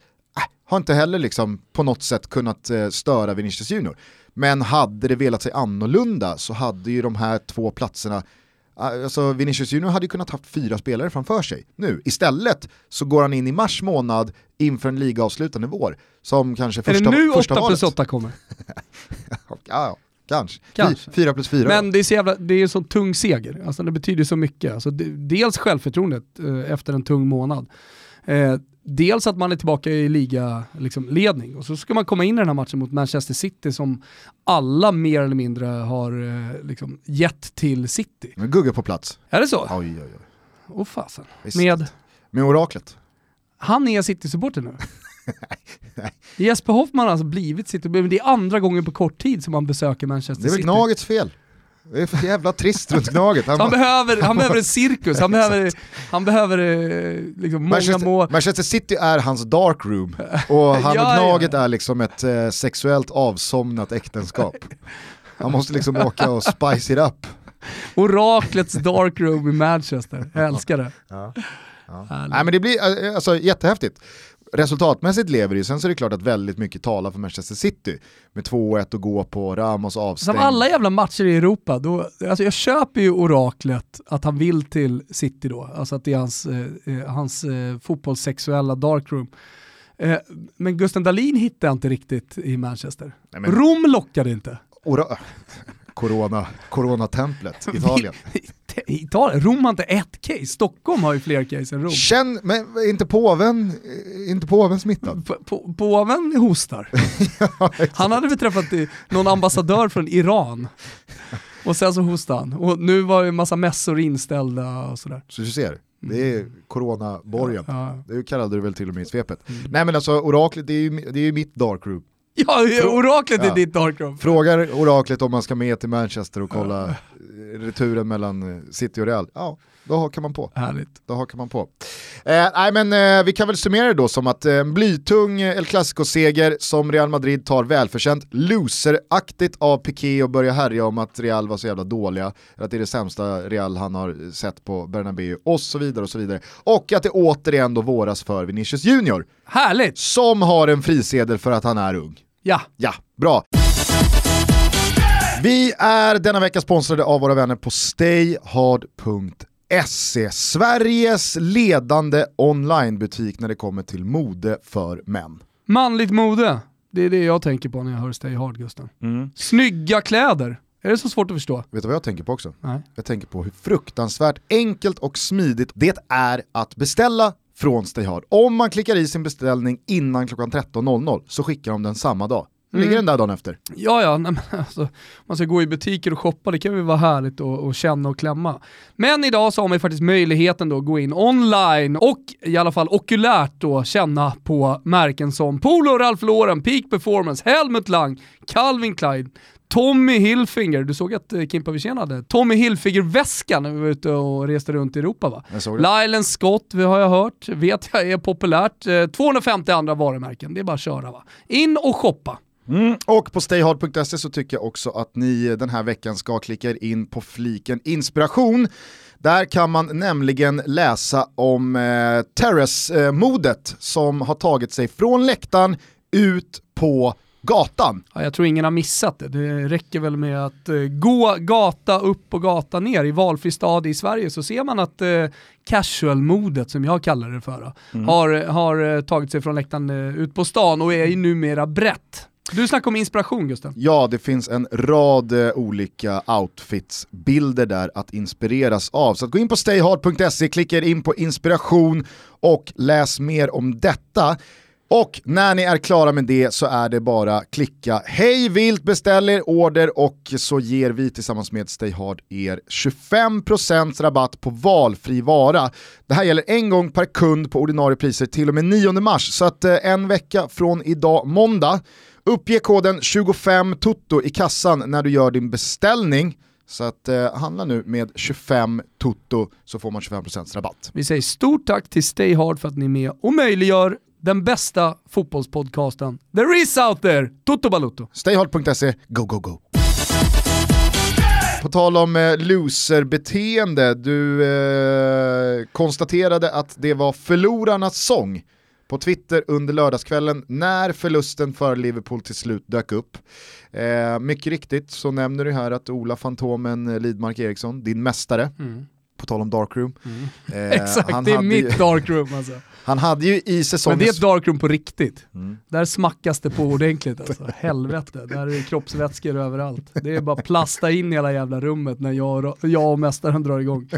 har inte heller liksom på något sätt kunnat eh, störa Vinicius Junior. Men hade det velat sig annorlunda så hade ju de här två platserna Alltså Vinicius Junior hade ju kunnat haft fyra spelare framför sig nu. Istället så går han in i mars månad inför en ligaavslutande vår. Som kanske är första, det nu första 8 plus valet. 8 kommer? Ja, kanske. Kanske. Fy, fyra plus fyra. Men det är, så jävla, det är en sån tung seger, alltså det betyder så mycket. Alltså dels självförtroendet eh, efter en tung månad. Eh, dels att man är tillbaka i ligaledning liksom, ledning. och så ska man komma in i den här matchen mot Manchester City som alla mer eller mindre har eh, liksom, gett till City. Men Gugge på plats. Är det så? Oj, oj, oj. Åh fasen. Visst. Med, Med oraklet. han är City-supporter nu. nej. Jesper Hoffman har alltså blivit City, men det är andra gången på kort tid som han besöker Manchester Det är väl City. Gnagets fel. Det är för jävla trist runt Gnaget. Han han, behöver, han behöver en cirkus, han behöver, han behöver eh, liksom många Manchester, mål. Manchester City är hans dark room och han Ja, och ja. Gnaget är liksom ett eh, sexuellt avsomnat äktenskap. Han måste liksom åka och spice it up. Oraklets dark room i Manchester, jag älskar det. Härligt. Nej men det blir eh, alltså, jättehäftigt. Resultatmässigt lever det sen så är det klart att väldigt mycket talar för Manchester City. Med 2-1 att gå på, Ramos avstängd. Som alla jävla matcher i Europa, då, alltså jag köper ju oraklet att han vill till City då, alltså att det är hans, eh, eh, hans eh, fotbollssexuella darkroom. Eh, men Gusten Dahlin hittade jag inte riktigt i Manchester. Nej, men- Rom lockade inte. Ora- Corona, coronatemplet, Italien. Italien, Rom har inte ett case, Stockholm har ju fler case än Rom. Känn, men inte påven, inte påven smittad? På- på- Påven hostar. Han hade väl träffat någon ambassadör från Iran. Och sen så hostade han. Och nu var det en massa mässor inställda och sådär. Så du ser, det är coronaborgen. Ja, Det kallade du väl till och med i svepet. Nej men alltså oraklet, det är ju, det är ju mitt dark room. ja oraklet är Ja. ditt darkroom. Frågar oraklet om man ska med till Manchester och kolla eh, returen mellan eh, City och Real. Ja, då hakar man på. Härligt. Då hakar man på. Eh, nej men eh, vi kan väl summera det då som att eh, en blytung eh, El Clasico-seger som Real Madrid tar välförtjänt, loseraktigt av Piqué och börja härja om att Real var så jävla dåliga, att det är det sämsta Real han har sett på Bernabéu och så vidare och så vidare. Och att det återigen då våras för Vinicius Junior, Härligt! som har en frisedel för att han är ung. Ja, Ja, bra. Vi är denna vecka sponsrade av våra vänner på stayhard.se. Sveriges ledande onlinebutik när det kommer till mode för män. Manligt mode, det är det jag tänker på när jag hör Stay Hard Gusten. Mm. Snygga kläder, är det så svårt att förstå? Vet du vad jag tänker på också? Nej. Jag tänker på hur fruktansvärt enkelt och smidigt det är att beställa från Stayhard. Om man klickar i sin beställning innan klockan 13.00 så skickar de den samma dag. Då ligger Mm. den där dagen efter. Ja, ja, nej, men alltså, man ska gå i butiker och shoppa, det kan ju vara härligt att att känna och klämma. Men idag så har man ju faktiskt möjligheten då att gå in online och i alla fall okulärt då känna på märken som Polo, Ralph Lauren, Peak Performance, Helmut Lang, Calvin Klein, Tommy Hilfiger, du såg att eh, Kimpa Wirsén hade Tommy Hilfiger-väskan när vi var ute och reste runt i Europa va? Lylan Scott vi har jag hört, vet jag är populärt. Eh, 250 andra varumärken, det är bara att köra va. In och shoppa. Mm. Och på stayhard.se så tycker jag också att ni den här veckan ska klicka er in på fliken inspiration. Där kan man nämligen läsa om eh, Terrace-modet som har tagit sig från läktaren ut på gatan. Ja, jag tror ingen har missat det. Det räcker väl med att eh, gå gata upp och gata ner i valfri stad i Sverige så ser man att eh, casual-modet, som jag kallar det för, då, har, har eh, tagit sig från läktaren eh, ut på stan och är ju numera brett. Du snackar om inspiration Gusten. Ja, det finns en rad eh, olika outfits-bilder där att inspireras av. Så att gå in på stayhard.se, klicka in på inspiration och läs mer om detta. Och när ni är klara med det så är det bara klicka hej vilt, beställ er order och så ger vi tillsammans med Stayhard er 25% rabatt på valfri vara. Det här gäller en gång per kund på ordinarie priser till och med 9 mars, så att eh, en vecka från idag måndag Uppge koden 25TOTO i kassan när du gör din beställning. Så att eh, handla nu med 25 Toto så får man 25% rabatt. Vi säger stort tack till Stay Hard för att ni är med och möjliggör den bästa fotbollspodcasten there is out there, Toto Balutto. Stayhard.se, go go go! På tal om eh, loserbeteende, du eh, konstaterade att det var förlorarnas sång på Twitter under lördagskvällen när förlusten för Liverpool till slut dök upp. Eh, mycket riktigt så nämner du här att Ola Fantomen Lidmark Eriksson, din mästare, på tal om Darkroom. Eh, Mm. Exakt, han det är mitt ju, darkroom alltså. Han hade ju i Men det är ett darkroom på riktigt. Mm. Där smackas det på ordentligt alltså. Helvete, där är det kroppsvätskor överallt. Det är bara plasta in hela jävla rummet när jag och, jag och mästaren drar igång.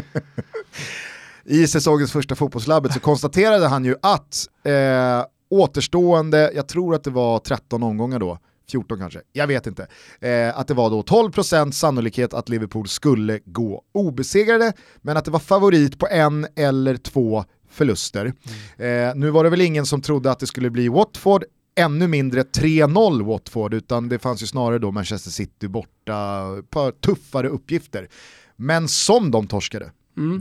I säsongens första fotbollslabbet så konstaterade han ju att eh, återstående, jag tror att det var 13 omgångar då, 14 kanske, jag vet inte, eh, att det var då 12% sannolikhet att Liverpool skulle gå obesegrade, men att det var favorit på en eller två förluster. Eh, nu var det väl ingen som trodde att det skulle bli Watford, ännu mindre 3-0 Watford, utan det fanns ju snarare då Manchester City borta, på tuffare uppgifter. Men som de torskade,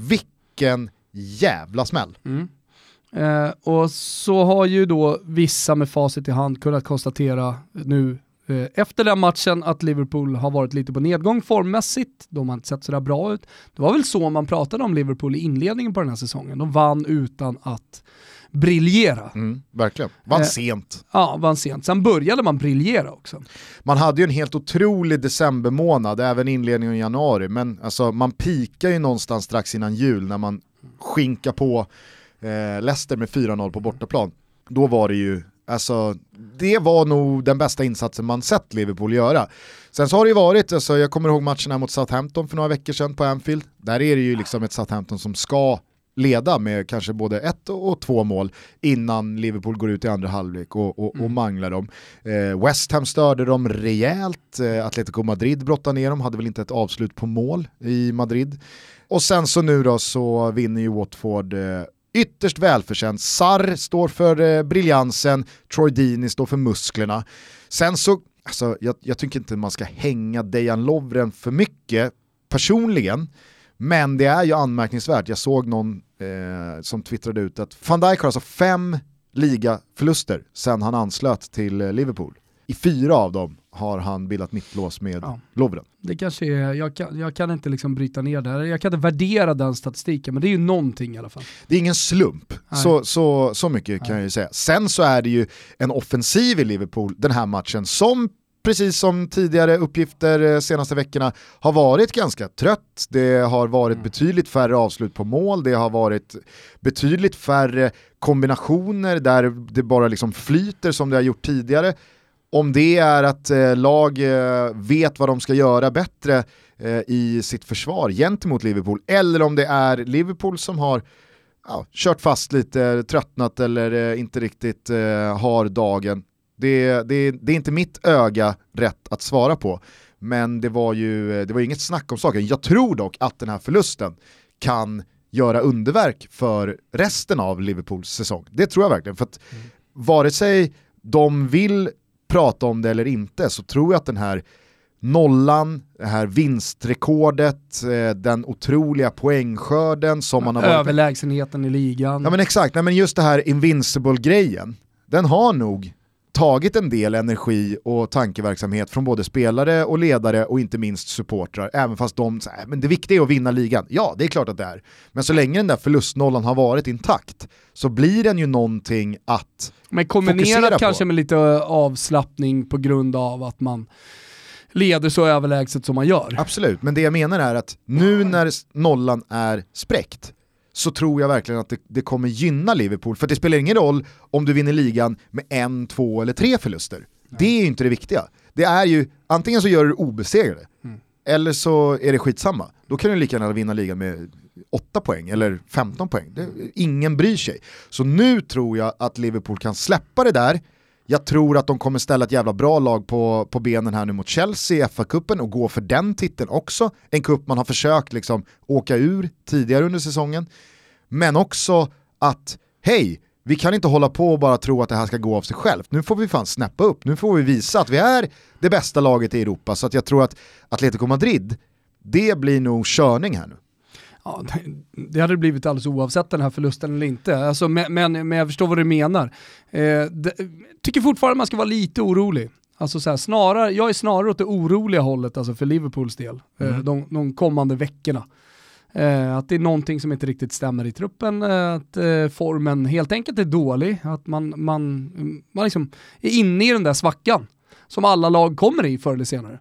vilken jävla smäll. Eh, och så har ju då vissa med facit i hand kunnat konstatera nu efter den matchen att Liverpool har varit lite på nedgång formmässigt. De har inte sett sådär bra ut. Det var väl så man pratade om Liverpool i inledningen på den här säsongen. De vann utan att briljera. Mm, verkligen, vann Eh, sent. Ja, vann sent. Sen började man briljera också. Man hade ju en helt otrolig decembermånad, även inledningen i januari, men alltså, man pikar ju någonstans strax innan jul när man skinkar på eh, Leicester med 4-0 på bortaplan. Då var det ju, alltså, det var nog den bästa insatsen man sett Liverpool göra. Sen så har det ju varit, alltså, jag kommer ihåg matcherna mot Southampton för några veckor sedan på Anfield, där är det ju liksom ett Southampton som ska leda med kanske både ett och två mål innan Liverpool går ut i andra halvlek och, och, och manglar dem. Eh, West Ham störde dem rejält, eh, Atletico Madrid brottade ner dem, hade väl inte ett avslut på mål i Madrid. Och sen så nu då så vinner ju Watford eh, ytterst välförtjänt. Sarr står för eh, briljansen, Troy Dini står för musklerna. Sen så, alltså, jag, jag tycker inte man ska hänga Dejan Lovren för mycket personligen, men det är ju anmärkningsvärt. Jag såg någon eh, som twittrade ut att van Dijk har alltså fem ligaförluster sen han anslöt till eh, Liverpool. I fyra av dem har han bildat mittlås med Ja. Lovren. Det kanske är, jag kan, jag kan inte liksom bryta ner det här, jag kan inte värdera den statistiken, men det är ju någonting i alla fall. Det är ingen slump, Nej. så, så, så mycket kan jag ju säga. Sen så är det ju en offensiv i Liverpool den här matchen som precis som tidigare uppgifter eh, senaste veckorna, har varit ganska trött. Det har varit mm. betydligt färre avslut på mål, det har varit betydligt färre kombinationer där det bara liksom flyter som det har gjort tidigare. Om det är att eh, lag eh, vet vad de ska göra bättre eh, i sitt försvar gentemot Liverpool, eller om det är Liverpool som har ja, kört fast lite, tröttnat eller eh, inte riktigt har dagen. Det, det, det är inte mitt öga rätt att svara på, men det var ju det var inget snack om saken. Jag tror dock att den här förlusten kan göra underverk för resten av Liverpools säsong. Det tror jag verkligen, för att mm. vare sig de vill prata om det eller inte så tror jag att den här nollan, det här vinstrekordet, eh, den otroliga poängskörden som man har varit... Överlägsenheten i ligan. Ja men exakt, Nej, men just det här invincible-grejen, den har nog tagit en del energi och tankeverksamhet från både spelare och ledare och inte minst supportrar, även fast de säger men det viktiga är att vinna ligan. Ja, det är klart att det är. Men så länge den där förlustnollan har varit intakt så blir den ju någonting att Men kombinerat kanske med lite avslappning på grund av att man leder så överlägset som man gör. Absolut, men det jag menar är att nu när nollan är spräckt så tror jag verkligen att det, det, kommer gynna Liverpool. För det spelar ingen roll om du vinner ligan med en, två eller tre förluster. Nej. Det är ju inte det viktiga. Det är ju, antingen så gör du obesegrade, mm. eller så är det skitsamma. Då kan du lika gärna vinna ligan med 8 poäng eller 15 poäng. Det, ingen bryr sig. Så nu tror jag att Liverpool kan släppa det där, jag tror att de kommer ställa ett jävla bra lag på, på benen här nu mot Chelsea i FA-cupen och gå för den titeln också. En kupp man har försökt liksom åka ur tidigare under säsongen. Men också att, hej, vi kan inte hålla på och bara tro att det här ska gå av sig självt. Nu får vi fan snäppa upp, nu får vi visa att vi är det bästa laget i Europa. Så att jag tror att Atletico Madrid, det blir nog körning här nu. Ja, det hade blivit alldeles oavsett den här förlusten eller inte. Alltså, men, men, jag förstår vad du menar. Eh, det, tycker fortfarande man ska vara lite orolig. Alltså så här, snarare, jag är snarare åt det oroliga hållet alltså för Liverpools del, eh, mm. de, de kommande veckorna. Eh, att det är någonting som inte riktigt stämmer i truppen, eh, att eh, formen helt enkelt är dålig, att man, man, man liksom är inne i den där svackan som alla lag kommer i förr eller senare.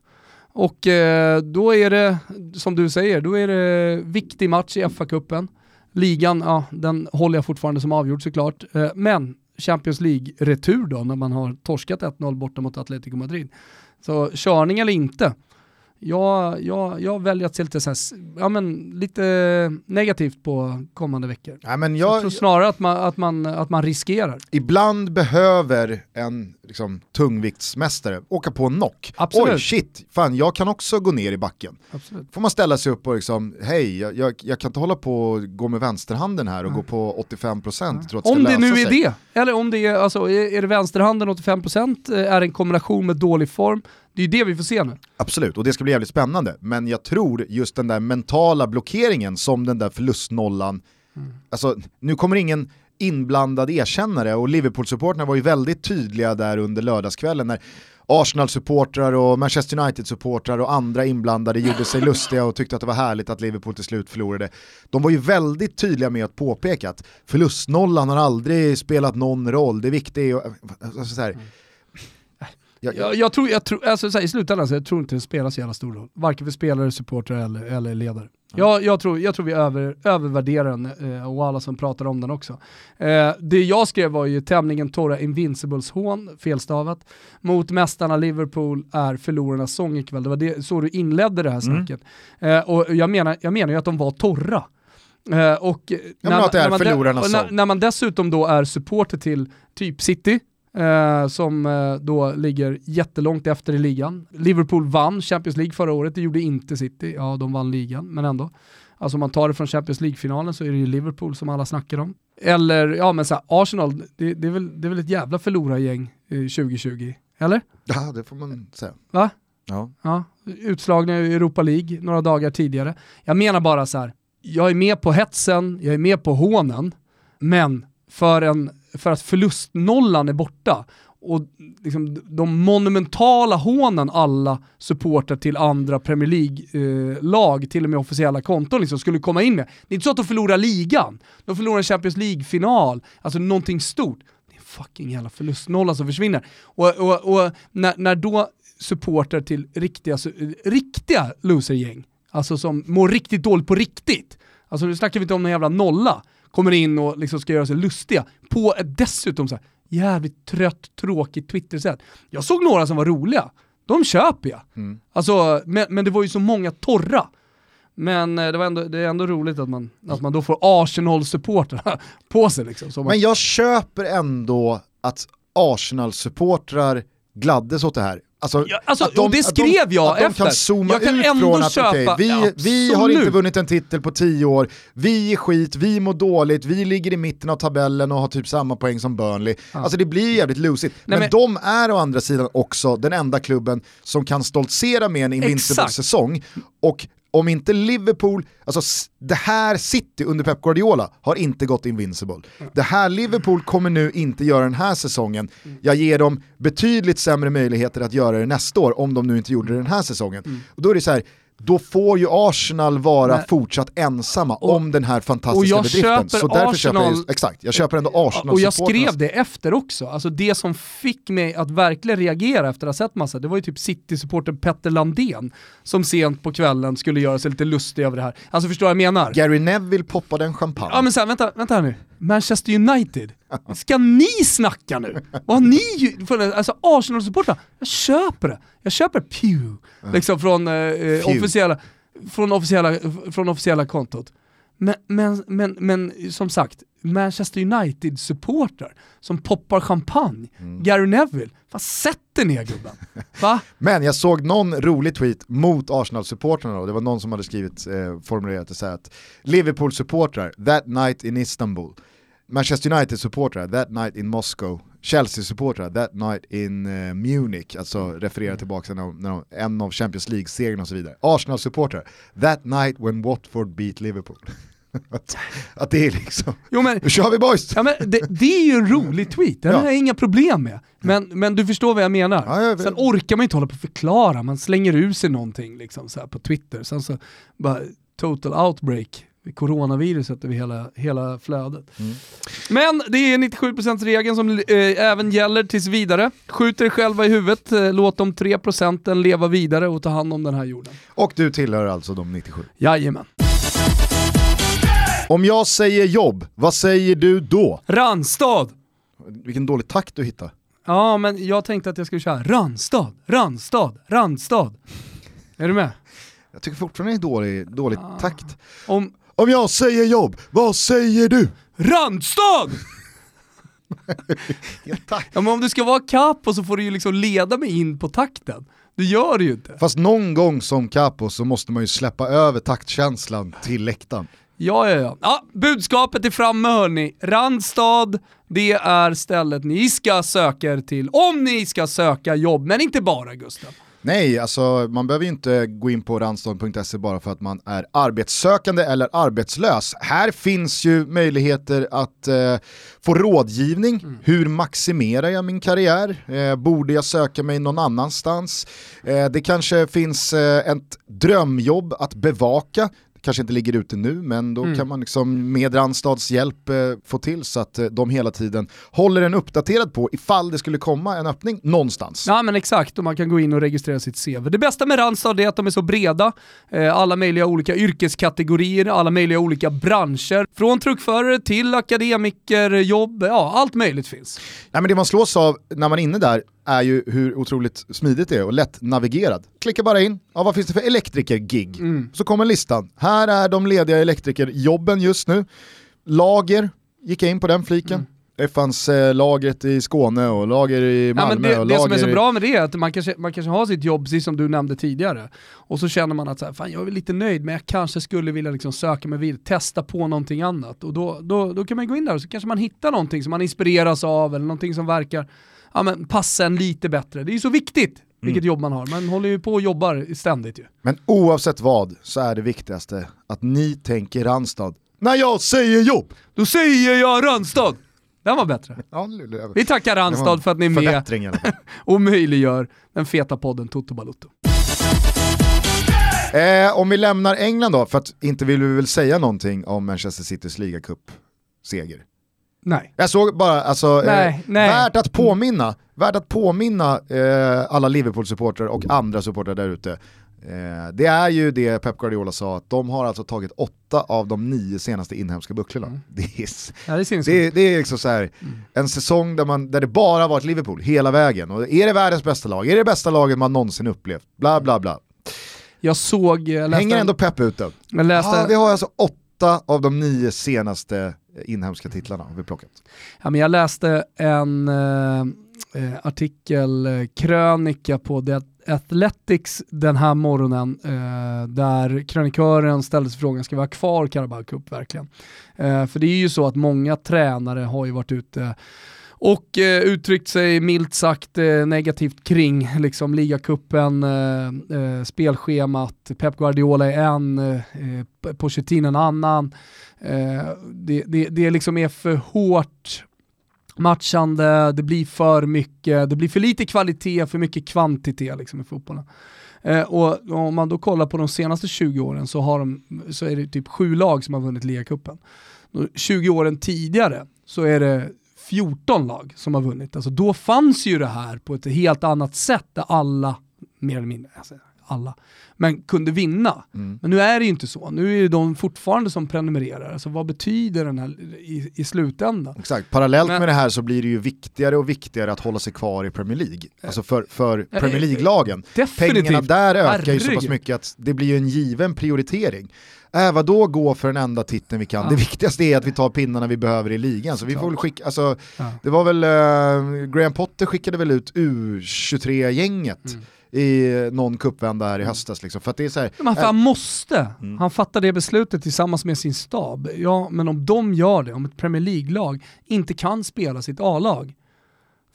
Och eh, då är det, som du säger, då är det viktig match i FA-cupen. Ligan, ja, den håller jag fortfarande som avgjord såklart. Eh, men Champions League-retur då, när man har torskat 1-0 borta mot Atletico Madrid. Så körning eller inte, jag, jag, jag väljer att se lite, så här, ja, men, lite negativt på kommande veckor. Ja, men jag, jag tror snarare att man, att, man, att man riskerar. Ibland behöver en liksom, tungviktsmästare åka på en knock. Absolut. Oj shit, fan jag kan också gå ner i backen. Absolut. Får man ställa sig upp och liksom, hej jag, jag, jag kan inte hålla på och gå med vänsterhanden här och mm. gå på 85% mm. Om det nu är det, eller om det är, alltså, är det vänsterhanden 85% eh, är en kombination med dålig form, det är ju det vi får se nu. Absolut, och det ska bli jävligt spännande. Men jag tror just den där mentala blockeringen som den där förlustnollan, mm. alltså nu kommer ingen inblandad erkännare och Liverpool-supporterna var ju väldigt tydliga där under lördagskvällen när Arsenal-supportrar och Manchester United-supportrar och andra inblandade gjorde sig lustiga och tyckte att det var härligt att Liverpool till slut förlorade. De var ju väldigt tydliga med att påpeka att förlustnollan har aldrig spelat någon roll, det viktiga är alltså, så här, mm jag, jag, jag, tror, jag tror, alltså, så här, i slutändan så jag tror inte det spelar så jävla stor roll. Varken för spelare, supportrar eller, eller ledare. Jag, jag, tror, jag tror vi över, övervärderar den eh, och alla som pratar om den också. Eh, det jag skrev var ju tämligen torra Invincibles-hån, felstavat, mot mästarna Liverpool är förlorarnas sång ikväll. Det var det, så du inledde det här mm. snacket. Mm. Och jag menar, jag menar ju att de var torra. Och när, när, man, när, när, man dessutom då är supporter till typ City, eh, som eh, då ligger jättelångt efter i ligan. Liverpool vann Champions League förra året, det gjorde inte City. Ja, de vann ligan, men ändå. Alltså om man tar det från Champions League-finalen så är det ju Liverpool som alla snackar om. Eller, ja men så här, Arsenal, det, det, är väl, det är väl ett jävla förlorargäng 2020, eller? Ja, det får man säga. Va? Ja. ja. Utslagna i Europa League några dagar tidigare. Jag menar bara så här, jag är med på hetsen, jag är med på hånen, men för en för att förlustnollan är borta och liksom de monumentala hånen alla supportrar till andra Premier League-lag, eh, till och med officiella konton, liksom, skulle komma in med. Det är inte så att de förlorar ligan, de förlorar en Champions League-final, alltså någonting stort. Det är en fucking jävla förlustnolla som försvinner. Och, och, och när, när då supporter till riktiga, riktiga losergäng. Alltså som mår riktigt dåligt på riktigt. Alltså nu snackar vi inte om någon jävla nolla, kommer in och liksom ska göra sig lustiga på ett dessutom så här, jävligt trött, tråkigt Twitter-sätt. Jag såg några som var roliga, de köper jag. Mm. Alltså, men, men det var ju så många torra. Men eh, det, var ändå, det är ändå roligt att man, att man då får Arsenal-supportrar på sig. Liksom, men jag köper ändå att Arsenal-supportrar gladdes åt det här. Alltså, ja, alltså, de, det skrev de, jag att de efter. kan zooma jag kan ut ändå från att köpa, okay, vi, vi har inte vunnit en titel på tio år, vi är skit, vi mår dåligt, vi ligger i mitten av tabellen och har typ samma poäng som Burnley. Ja. Alltså det blir jävligt lusigt. Men, men, de är å andra sidan också den enda klubben som kan stoltsera med en invincible säsong och om inte Liverpool, alltså det här City under Pep Guardiola har inte gått invincible. Det här Liverpool kommer nu inte göra den här säsongen. Jag ger dem betydligt sämre möjligheter att göra det nästa år om de nu inte gjorde det den här säsongen. Mm. Och då är det så här, då får ju Arsenal vara Nej. fortsatt ensamma och, om den här fantastiska bedriften. Så därför Arsenal, köper jag, exakt, jag köper ändå Arsenal Och jag skrev det efter också, alltså det som fick mig att verkligen reagera efter att ha sett massa, det var ju typ City-supporten Petter Landén som sent på kvällen skulle göra sig lite lustig över det här. Alltså förstår du vad jag menar? Gary Neville poppade en champagne. Ja men sen, vänta, vänta här nu. Manchester United, ska ni snacka nu? Vad har ni Alltså Arsenal-supportrar, jag köper det. Jag köper Pew, liksom från, eh, eh officiella, från, officiella, från officiella kontot. Men, men, men, men som sagt, Manchester United-supportrar som poppar champagne, mm. Gary Neville, vad sätter ner gubben? Va? Men jag såg någon rolig tweet mot Arsenal-supportrarna det var någon som hade skrivit, eh, formulerat det så här att Liverpool-supportrar, that night in Istanbul, Manchester United-supportrar, that night in Moscow, Chelsea-supportrar, that night in uh, Munich, alltså mm. refererar tillbaka till när en av Champions League-segrarna och så vidare. Arsenal-supportrar, that night when Watford beat Liverpool. att, att, det är liksom, jo, men, nu kör vi boys! Ja, men det, det är ju en rolig tweet, den ja. har jag inga problem med. Men, men du förstår vad jag menar. Ja, jag Sen orkar man inte hålla på och förklara, man slänger ur sig någonting liksom, så på Twitter, sen så bara total outbreak coronaviruset över hela, hela flödet. Mm. Men det är 97%-regeln som eh, även gäller tills vidare. Skjut er själva i huvudet, eh, låt de 3% leva vidare och ta hand om den här jorden. Och du tillhör alltså de 97? Jajamän. Om jag säger jobb, vad säger du då? Randstad! Vilken dålig takt du hittar. Ja, men jag tänkte att jag skulle köra Randstad, Randstad, Randstad. Är du med? Jag tycker fortfarande det är dålig, dålig ah. takt. Om, om jag säger jobb, vad säger du? Randstad! ja, men om du ska vara capo så får du ju liksom leda mig in på takten. Du gör det ju inte. Fast någon gång som capo så måste man ju släppa över taktkänslan till läktaren. Ja, ja, ja. ja budskapet är framme hörni. Randstad, det är stället ni ska söka er till om ni ska söka jobb, men inte bara Gustav. Nej, alltså man behöver ju inte gå in på randstad.se bara för att man är arbetssökande eller arbetslös. Här finns ju möjligheter att eh, få rådgivning. Mm. Hur maximerar jag min karriär? Eh, borde jag söka mig någon annanstans? Eh, det kanske finns eh, ett drömjobb att bevaka kanske inte ligger ute nu, men då mm. kan man liksom med Randstads hjälp eh, få till så att eh, de hela tiden håller en uppdaterad på ifall det skulle komma en öppning någonstans. Ja men exakt, och man kan gå in och registrera sitt CV. Det bästa med Randstad är att de är så breda, eh, alla möjliga olika yrkeskategorier, alla möjliga olika branscher. Från truckförare till akademiker, jobb, ja allt möjligt finns. Nej, men det man slås av när man är inne där är ju hur otroligt smidigt det är och lätt navigerad. Klicka bara in, ja, vad finns det för elektriker-gig? Mm. Så kommer listan. Här är de lediga elektrikerjobben just nu. Lager, gick jag in på den fliken. Mm. Det fanns eh, lagret i Skåne och lager i Malmö. Ja, det, och det som är så bra med det är att man kanske, man kanske har sitt jobb, precis som du nämnde tidigare, och så känner man att så här, fan, jag är lite nöjd men jag kanske skulle vilja liksom söka mig vidare, testa på någonting annat. Och då, då, då kan man gå in där och så kanske man hittar någonting som man inspireras av eller någonting som verkar ja, men passa en lite bättre. Det är ju så viktigt vilket mm. jobb man har. Man håller ju på och jobbar ständigt ju. Men oavsett vad så är det viktigaste att ni tänker Randstad. När jag säger jobb, då säger jag Randstad! Den var bättre. Ja, Vi tackar Randstad för att ni är med och möjliggör den feta podden Toto Balutto. Eh, om vi lämnar England då, för att inte vill vi väl säga någonting om Manchester Citys ligacup-seger? Nej. Jag såg bara, alltså, Nej, eh, nej. värt att påminna, värt att påminna eh, alla Liverpool-supportrar och andra supportrar där ute. Eh, det är ju det Pep Guardiola sa, att de har alltså tagit åtta av de nio senaste inhemska bucklorna. Mm. Det, är, Ja, det det, det är liksom så här, Mm. en säsong där, man, där det bara har varit Liverpool hela vägen. Och är det världens bästa lag? Är det det bästa laget man någonsin upplevt? Bla bla bla. Jag såg, jag läste, Hänger ändå Pep ute? jag läste, Ah, vi har alltså åtta Åtta av de nio senaste eh, inhemska titlarna har vi plockat. Ja, men jag läste en eh, eh artikel, eh, krönika på The Athletics den här morgonen eh, där krönikören ställde sig frågan, ska vi ha kvar Carabao Cup verkligen? Eh, för det är ju så att många tränare har ju varit ute och eh, uttryckt sig milt sagt eh, negativt kring liksom, ligacupen, eh, eh, spelschemat, Pep Guardiola är en, eh, eh Pochettino en annan. Eh, det, det, det liksom är för hårt matchande, det blir för mycket, det blir för lite kvalitet, för mycket kvantitet liksom i fotbollen. Eh, och om man då kollar på de senaste 20 åren så, har de, så är det typ sju lag som har vunnit ligacupen. 20 åren tidigare så är det 14 lag som har vunnit. Alltså då fanns ju det här på ett helt annat sätt där alla, mer eller mindre, alltså alla, men kunde vinna. Mm. Men nu är det ju inte så. Nu är det de fortfarande som prenumererar. Alltså vad betyder den här i, i slutändan? Exakt, parallellt Men- med det här så blir det ju viktigare och viktigare att hålla sig kvar i Premier League. Alltså för, för Eh, Premier League-lagen. Pengarna där ökar ju så pass mycket att det blir ju en given prioritering. Äh, vad då gå för den enda titeln vi kan? Ja. Det viktigaste är att vi tar pinnarna vi behöver i ligan. Så vi får väl skicka, alltså, Ja. det var väl, eh, Graham Potter skickade väl ut U23-gänget Mm. i någon cupvända här i höstas. Liksom. För att det är så här, Men för han måste. Mm. Han fattar det beslutet tillsammans med sin stab. Ja, men om de gör det, om ett Premier League-lag inte kan spela sitt A-lag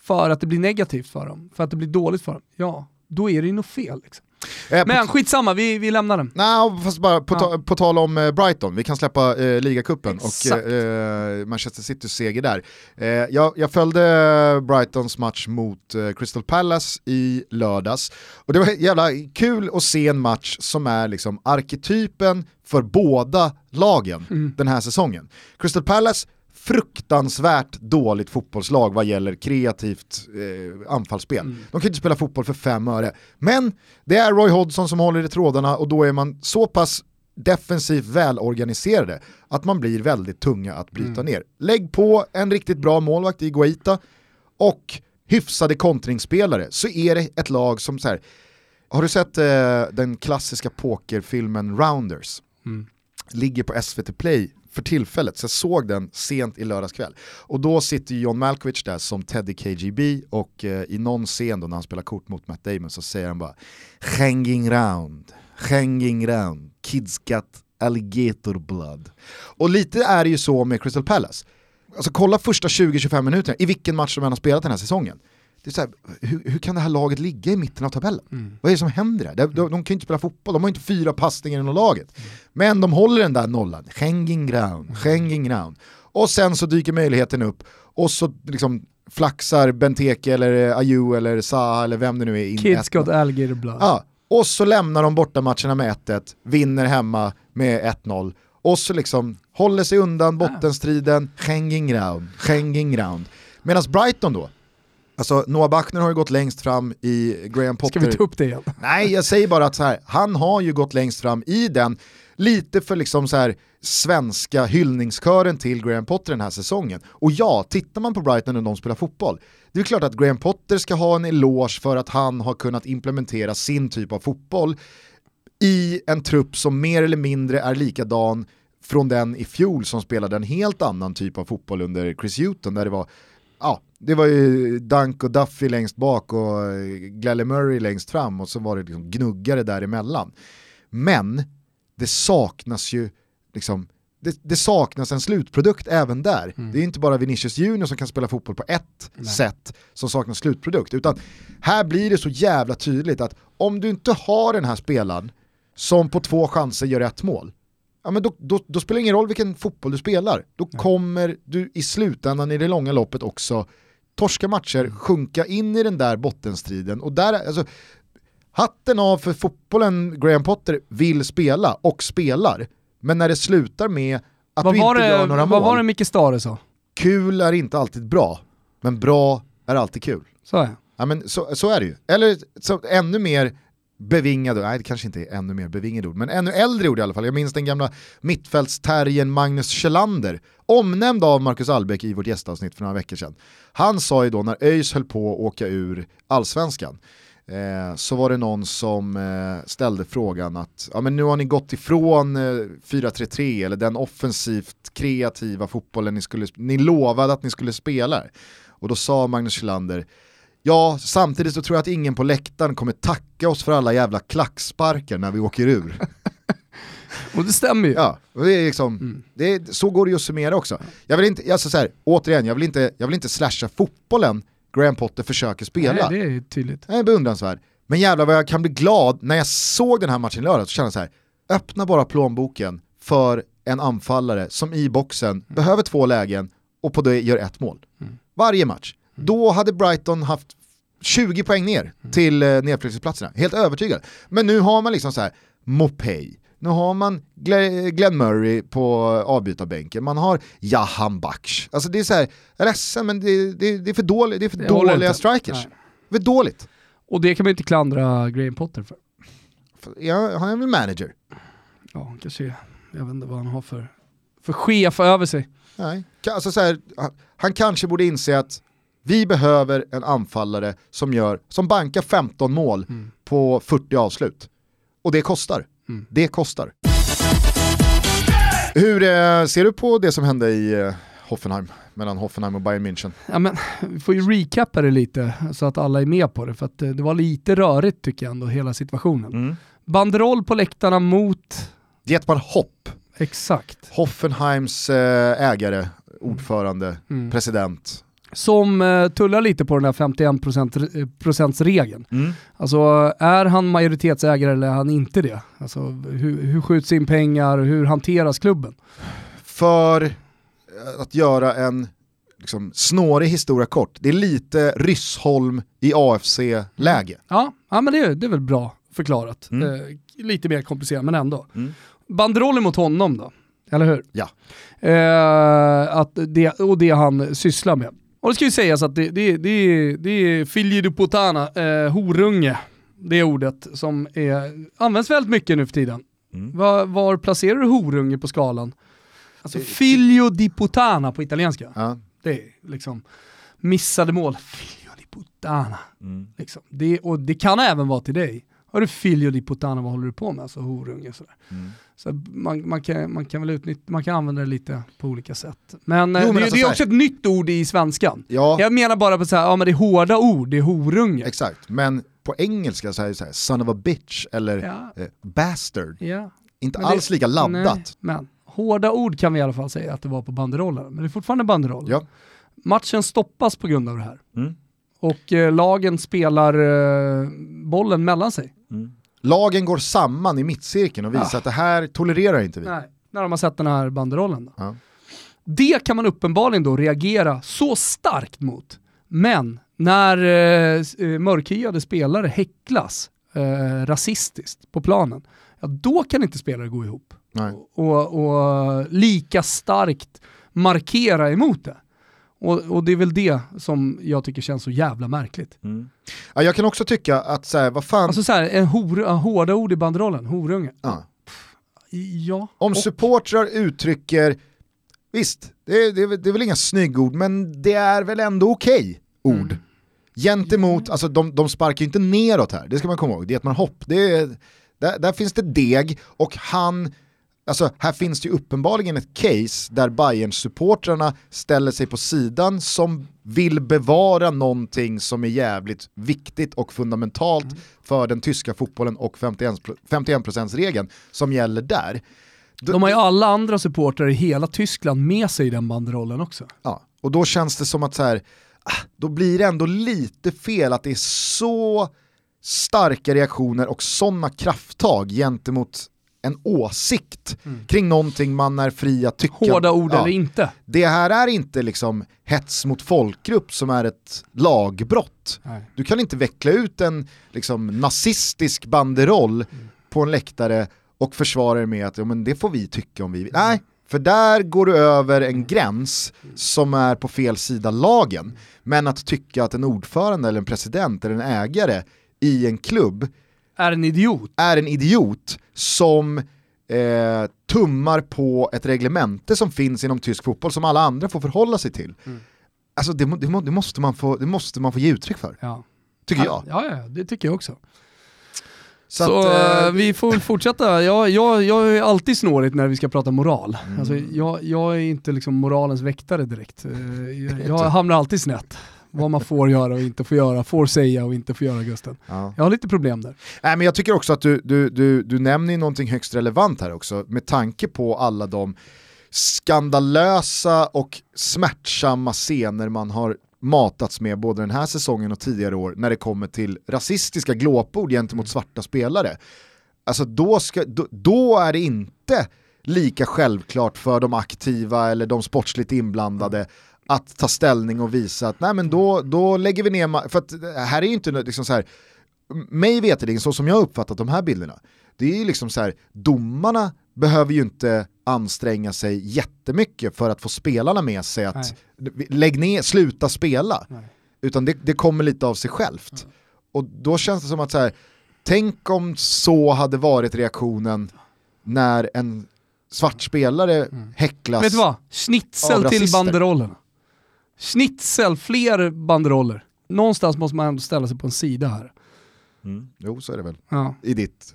för att det blir negativt för dem, för att det blir dåligt för dem, ja, då är det ju något fel. Liksom. Eh, Men skitsamma, vi, vi lämnar den. Nej, fast bara på, Ja. ta, på tal om eh, Brighton, vi kan släppa eh, ligacupen och Exakt. eh, Manchester Citys seger där. Eh, jag, jag följde Brightons match mot eh, Crystal Palace i lördags och det var jävla kul att se en match som är liksom arketypen för båda lagen Mm. den här säsongen. Crystal Palace fruktansvärt dåligt fotbollslag vad gäller kreativt eh, anfallsspel. Mm. De kan inte spela fotboll för fem öre. Men det är Roy Hodgson som håller i trådarna och då är man så pass defensivt välorganiserade att man blir väldigt tunga att bryta Mm. ner. Lägg på en riktigt bra målvakt i Guaita och hyfsade kontringsspelare så är det ett lag som så här. har du sett eh, den klassiska pokerfilmen Rounders? Mm. ligger på SVT Play för tillfället, så jag såg den sent i lördags kväll. Och då sitter ju John Malkovich där som Teddy KGB och eh, i någon scen då när han spelar kort mot Matt Damon så säger han bara Hanging round, hanging round, kids got alligator blood. Och lite är det ju så med Crystal Palace. Alltså kolla första 20-25 minuterna i vilken match de än har spelat den här säsongen. Det är så här, hur, hur kan det här laget ligga i mitten av tabellen? Mm. Vad är det som händer där? De, de, de kan ju inte spela fotboll, de har inte fyra passningar inom laget. Men de håller den där nollan, hanging ground, hanging ground. Och sen så dyker möjligheten upp och så liksom flaxar Benteke eller eh, Ayew eller Zaha eller vem det nu är in Kids 1-0. got blood. Ja, och så lämnar de bortamatcherna med 1-1, vinner hemma med 1-0 och så liksom håller sig undan bottenstriden, hanging ground, hanging ground. Medan Brighton då, alltså Noah Bachner har ju gått längst fram i Graham Potter. Ska vi ta upp det igen? Nej, jag säger bara att så här, han har ju gått längst fram i den, lite för liksom så här svenska hyllningskören till Graham Potter den här säsongen. Och ja, tittar man på Brighton när de spelar fotboll, det är klart att Graham Potter ska ha en eloge för att han har kunnat implementera sin typ av fotboll i en trupp som mer eller mindre är likadan från den i fjol som spelade en helt annan typ av fotboll under Chris Hughton där det var ja, det var ju Dunk och Duffy längst bak och eh, Glelle Murray längst fram och så var det liksom gnuggare däremellan. Men det saknas ju liksom det, det saknas en slutprodukt även där. Mm. Det är inte bara Vinicius Junior som kan spela fotboll på ett Nej. sätt som saknar slutprodukt, utan här blir det så jävla tydligt att om du inte har den här spelaren som på två chanser gör ett mål, ja, men då, då, då spelar det ingen roll vilken fotboll du spelar. Då Nej. kommer du i slutändan i det långa loppet också torska matcher, Mm. sjunka in i den där bottenstriden. Och där, alltså, hatten av för fotbollen Graham Potter vill spela och spelar. Men när det slutar med att Vad du inte det, gör några vad mål. var det Micke Stare sa? kul är inte alltid bra, men bra är alltid kul. Så är Ja, men så, så är det ju. Eller så, ännu mer bevingade, nej det kanske inte är ännu mer bevingade ord, men ännu äldre ord i alla fall. Jag minns den gamla mittfältsterriern Magnus Kjellander, omnämnd av Marcus Albeck i vårt gästavsnitt för några veckor sedan. Han sa ju då när ÖIS höll på att åka ur allsvenskan, eh, så var det någon som eh, ställde frågan att ja, men nu har ni gått ifrån eh, 4-3-3 eller den offensivt kreativa fotbollen ni, skulle, ni lovade att ni skulle spela. Och då sa Magnus Kjellander, Ja, samtidigt så tror jag att ingen på läktaren kommer tacka oss för alla jävla klacksparkar när vi åker ur. Och det stämmer ju. Ja, och det är liksom, Mm. det är, så går det ju att summera också. Jag vill inte, alltså så här, återigen, jag vill, inte, jag vill inte slasha fotbollen Graham Potter försöker spela. Nej, det är tydligt. Den är beundransvärd. Men jävlar vad jag kan bli glad när jag såg den här matchen i lördag så kände jag så här, öppna bara plånboken för en anfallare som i boxen behöver två lägen och på det gör ett mål. Mm. Varje match. Då hade Brighton haft 20 poäng ner till eh, nedflyttningsplatserna, helt övertygad. Men nu har man liksom så här, Mopey, nu har man Gle- Glenn Murray på avbytarbänken, man har Jahan Baksh. Alltså det är så här, jag är ledsen men det, det, det är för, dålig, det är för Det dåliga inte. strikers. Nej. För dåligt. Och det kan man ju inte klandra Graham Potter för. Jag, han är väl manager? Ja, han kanske, jag vet inte vad han har för, för chef över sig. Nej. Alltså så här, han, han kanske borde inse att vi behöver en anfallare som, gör, som bankar 15 mål Mm. på 40 avslut. Och det kostar. Mm. Det kostar. Hur eh, ser du på det som hände i eh, Hoffenheim, mellan Hoffenheim och Bayern München? Ja, men, vi får ju recappa det lite så att alla är med på det, för att eh, det var lite rörigt tycker jag ändå, hela situationen. Mm. Banderoll på läktarna mot, Dietmar Hopp, exakt, Hoffenheims ägare, ordförande, Mm. president. Som eh, tullar lite på den här 51% procents regeln. Mm. Alltså är han majoritetsägare eller är han inte det? Alltså hur, hur skjuts in pengar, hur hanteras klubben? för eh, att göra en liksom, snårig historia kort, det är lite Ryssholm i AFC-läge. Ja, ja men det, är- det är väl bra förklarat. Mm. Eh, lite mer komplicerat men ändå. Mm. Banderollen mot honom då, eller hur? Ja. Eh, att det, och det han sysslar med. Och det ska ju sägas att det, det, det, det är puttana, eh, horunge, det ordet som är, används väldigt mycket nu för tiden. Mm. Var, var placerar du horunge på skalan? Alltså figlio di puttana på italienska. Ja. Det är liksom missade mål. Figlio di puttana. Mm. Liksom. Det, och det kan även vara till dig. Har du figlio di puttana, vad håller du på med? Alltså horunge sådär. Mm. Så man, man, kan, man, kan väl utnyttja, man kan använda det lite på olika sätt. Men, eh, Jo, men det, alltså det är också ett nytt ord i svenskan. Ja, Jag menar bara på så här, ja men det är hårda ord, det är horunge. exakt. Men på engelska så är det så här, son of a bitch eller Ja. eh, bastard. Ja. Inte Men det- alls lika laddat. Nej, men hårda ord kan vi i alla fall säga att det var på banderollen. Men det är fortfarande banderoll. Ja. Matchen stoppas på grund av det här. Mm. Och eh, lagen spelar eh, bollen mellan sig. Lagen går samman i mittcirkeln och visar Ja. att det här tolererar inte vi. Nej, när de har sett den här banderollen. Då. Ja. Det kan man uppenbarligen då reagera så starkt mot. Men när eh, eh, mörkhyade spelare häcklas eh, rasistiskt på planen, ja, då kan inte spelare gå ihop Nej. och, och lika starkt markera emot det. Och, och det är väl det som jag tycker känns så jävla märkligt. Ja, jag kan också tycka att så här, vad fan, Alltså så här, en hor, hårda ord i banderollen, horunge. ja. Ja. om och- supportrar uttrycker, visst, det är, det, är, väl- det är väl inga snyggord, men det är väl ändå okej ord. Mm. Gentemot, alltså de, de sparkar ju inte neråt här, det ska man komma ihåg. Dietmar Hopp, det är, där, där finns det deg och han, alltså här finns det ju uppenbarligen ett case där bayern supportrarna ställer sig på sidan som vill bevara någonting som är jävligt viktigt och fundamentalt för den tyska fotbollen och 51%, 51%-regeln som gäller där. De har ju alla andra supportrar i hela Tyskland med sig i den banderollen också. Ja, och då känns det som att så här, ah, då blir det ändå lite fel att det är så starka reaktioner och sådana krafttag gentemot en åsikt kring någonting man är fri att tycka. Mm. Hårda ord Ja, eller inte. Det här är inte liksom hets mot folkgrupp som är ett lagbrott. Nej. Du kan inte veckla ut en liksom, nazistisk banderoll Mm. på en läktare och försvara det med att ja, men det får vi tycka om vi vill. Nej, För där går du över en gräns som är på fel sida lagen. Men att tycka att en ordförande eller en president eller en ägare i en klubb är en idiot. Är en idiot som eh, tummar på ett reglemente som finns inom tysk fotboll som alla andra får förhålla sig till. Mm. Alltså det, det, det, måste man få, det måste man få ge uttryck för. Ja. Tycker jag. Ja, ja, det tycker jag också. Så, så att, äh, vi får fortsätta. Jag, jag, jag är alltid snårigt när vi ska prata moral. Mm. Alltså, jag, jag är inte liksom moralens väktare direkt. Jag, jag hamnar alltid snett vad man får göra och inte får göra, får säga och inte får göra Gusten. Ja. Jag har lite problem där. Nej, men jag tycker också att du, du, du, du nämner någonting högst relevant här också, med tanke på alla de skandalösa och smärtsamma scener man har matats med både den här säsongen och tidigare år när det kommer till rasistiska glåpord gentemot svarta spelare. Alltså då, ska, då, då är det inte lika självklart för de aktiva eller de sportsligt inblandade att ta ställning och visa att nej men då, då lägger vi ner, för att här är ju inte liksom så här, mig veterligen så som jag uppfattat de här bilderna, det är ju liksom så här, domarna behöver ju inte anstränga sig jättemycket för att få spelarna med sig att nej. lägg ner, sluta spela. Nej. Utan det, det, kommer lite av sig självt. Nej. Och då känns det som att så här, tänk om så hade varit reaktionen när en svart spelare mm. häcklas Vet du vad? Schnitzel till banderollerna. Schnitzel, fler banderoller. Någonstans måste man ändå ställa sig på en sida här. Mm. Jo, så är det väl. Ja. I, ditt,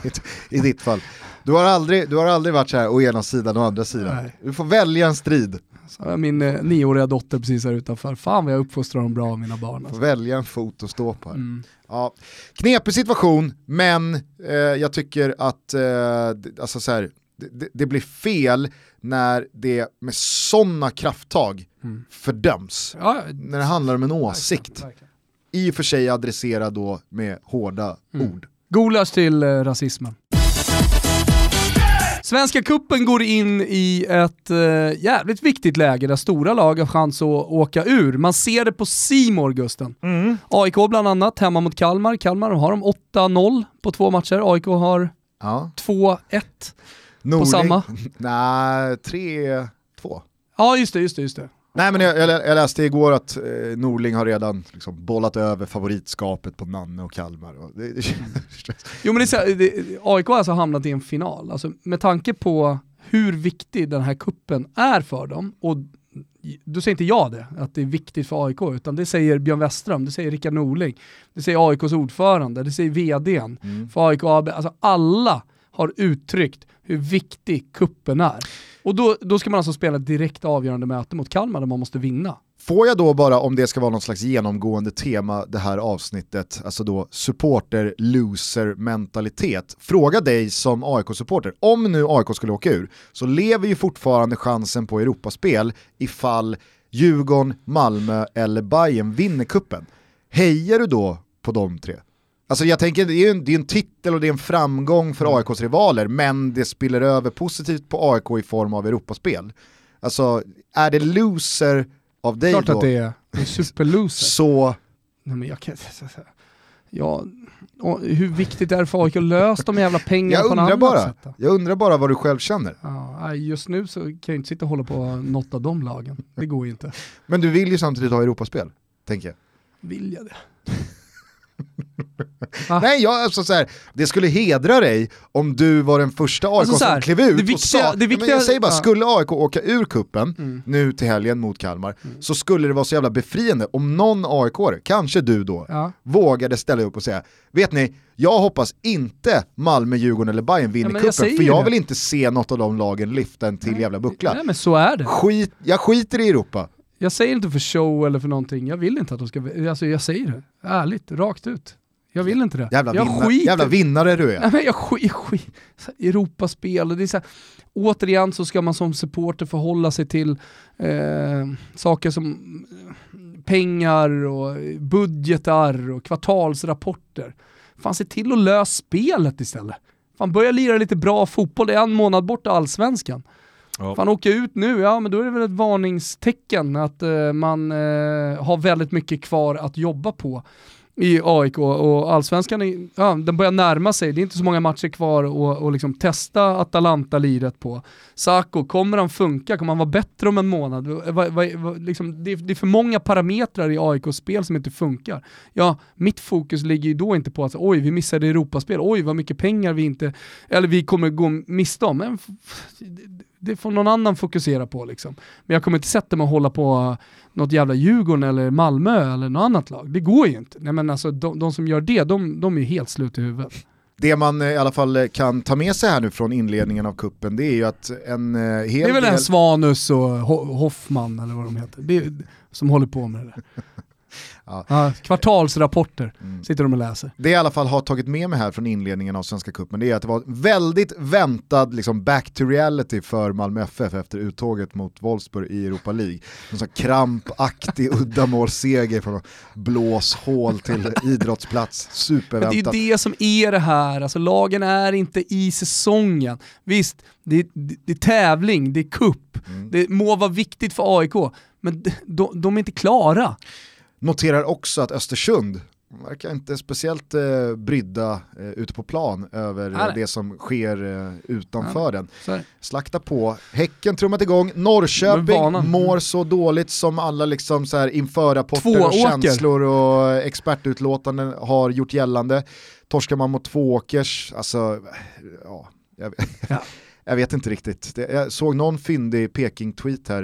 I ditt fall. Du har, aldrig, du har aldrig varit så här å ena sidan och andra sidan. Nej. Du får välja en strid. Så min eh, nioåriga dotter precis här utanför. Fan vad jag uppfostrar dem bra, mina barn. Alltså. Får välja en fot att stå på. Mm. Ja. Knepig situation, men eh, jag tycker att eh, alltså så här, det, det, blir fel när det med sådana krafttag mm. fördöms. Ja, när det handlar om en åsikt. Verkligen. I och för sig adresserad då med hårda mm. ord. Gulasch till eh, rasismen. Svenska kuppen går in i ett eh, jävligt viktigt läge där stora lag har chans att åka ur. Man ser det på Simor Gusten. Mm. AIK bland annat hemma mot Kalmar. Kalmar har de 8-0 på två matcher, AIK har ja. 2-1 på samma. Nej, 3-2. Ja just det, just det, just det. Nej men jag, jag, läste igår att eh, Norling har redan liksom bollat över favoritskapet på Nanne och Kalmar. Och det, det, jo men det är det, AIK har alltså hamnat i en final, alltså, med tanke på hur viktig den här kuppen är för dem, och då säger inte jag det, att det är viktigt för AIK, utan det säger Björn Westström, det säger Rickard Norling, det säger AIKs ordförande, det säger vdn mm. för AIK AB, alltså alla har uttryckt hur viktig kuppen är. Och då, då ska man alltså spela ett direkt avgörande möte mot Kalmar där man måste vinna. Får jag då bara, om det ska vara något slags genomgående tema det här avsnittet, alltså då supporter-loser-mentalitet, fråga dig som AIK-supporter, om nu AIK skulle åka ur, så lever ju fortfarande chansen på Europaspel ifall Djurgården, Malmö eller Bayern vinner kuppen. Hejar du då på de tre? Alltså jag tänker, det är, en, det är en titel och det är en framgång för mm. AIKs rivaler, men det spiller över positivt på AIK i form av Europaspel. Alltså, är det loser av dig Klart då? Klart att det är, det är superloser. så... Nej, men jag kan, ja, hur viktigt är det för AIK att lösa de jävla pengarna på något annat bara, sätt? Då? Jag undrar bara vad du själv känner. Ja, just nu så kan jag inte sitta och hålla på något av de lagen. Det går ju inte. Men du vill ju samtidigt ha Europaspel, tänker jag. Vill jag det? Nej, jag, alltså, så här, det skulle hedra dig om du var den första AIK alltså, som klev ut viktiga, och sa, det viktiga, jag säger bara, ja. skulle AIK åka ur kuppen mm. nu till helgen mot Kalmar mm. så skulle det vara så jävla befriande om någon aik kanske du då, ja. vågade ställa upp och säga, vet ni, jag hoppas inte Malmö, Djurgården eller Bayern vinner ja, kuppen för jag vill inte se något av de lagen lyfta en till Nej. jävla buckla. Nej men så är det. Skit, jag skiter i Europa. Jag säger inte för show eller för någonting, jag vill inte att de ska, alltså jag säger det, ärligt, rakt ut. Jag vill inte det. Jävla, jag vinna, jävla vinnare du är. Nej, men jag skit, skit. Europaspel, det är så här, återigen så ska man som supporter förhålla sig till eh, saker som eh, pengar och budgetar och kvartalsrapporter. Fan se till att lösa spelet istället. Fan börja lira lite bra fotboll, det är en månad borta allsvenskan. Ja. Fan åka ut nu, ja men då är det väl ett varningstecken att eh, man eh, har väldigt mycket kvar att jobba på i AIK och allsvenskan, är, ja, den börjar närma sig. Det är inte så många matcher kvar att och liksom testa Atalanta-liret på. Sako, kommer han funka? Kommer han vara bättre om en månad? Va, va, va, liksom, det, är, det, är för många parametrar i AIKs spel som inte funkar. Ja, mitt fokus ligger ju då inte på att oj, vi missade Europaspel, oj vad mycket pengar vi inte, eller vi kommer gå miste om. Men, det får någon annan fokusera på liksom. Men jag kommer inte sätta mig och hålla på något jävla Djurgården eller Malmö eller något annat lag. Det går ju inte. Nej, men alltså, de, de som gör det, de, de är ju helt slut i huvudet. Det man eh, i alla fall eh, kan ta med sig här nu från inledningen av kuppen det är ju att en eh, hel Det är väl del... en Svanus och Hoffman eller vad de heter, det, som håller på med det där. Ja. Ja, kvartalsrapporter mm. sitter de och läser. Det jag i alla fall har tagit med mig här från inledningen av Svenska Cupen det är att det var väldigt väntad liksom, back to reality för Malmö FF efter uttåget mot Wolfsburg i Europa League. En sån krampaktig uddamålsseger från blåshål till idrottsplats, superväntat. Men det är det som är det här, alltså lagen är inte i säsongen. Visst, det, det, det är tävling, det är kupp, mm. det må vara viktigt för AIK, men de, de är inte klara. Noterar också att Östersund verkar inte speciellt eh, brydda eh, ute på plan över eh, det som sker eh, utanför den. Slakta på, Häcken trummat igång, Norrköping mår så dåligt som alla liksom så här införrapporter och känslor och expertutlåtanden har gjort gällande. Torskar man mot Tvååkers, alltså ja, jag, ja. Jag vet inte riktigt. Jag såg någon fyndig Peking-tweet här.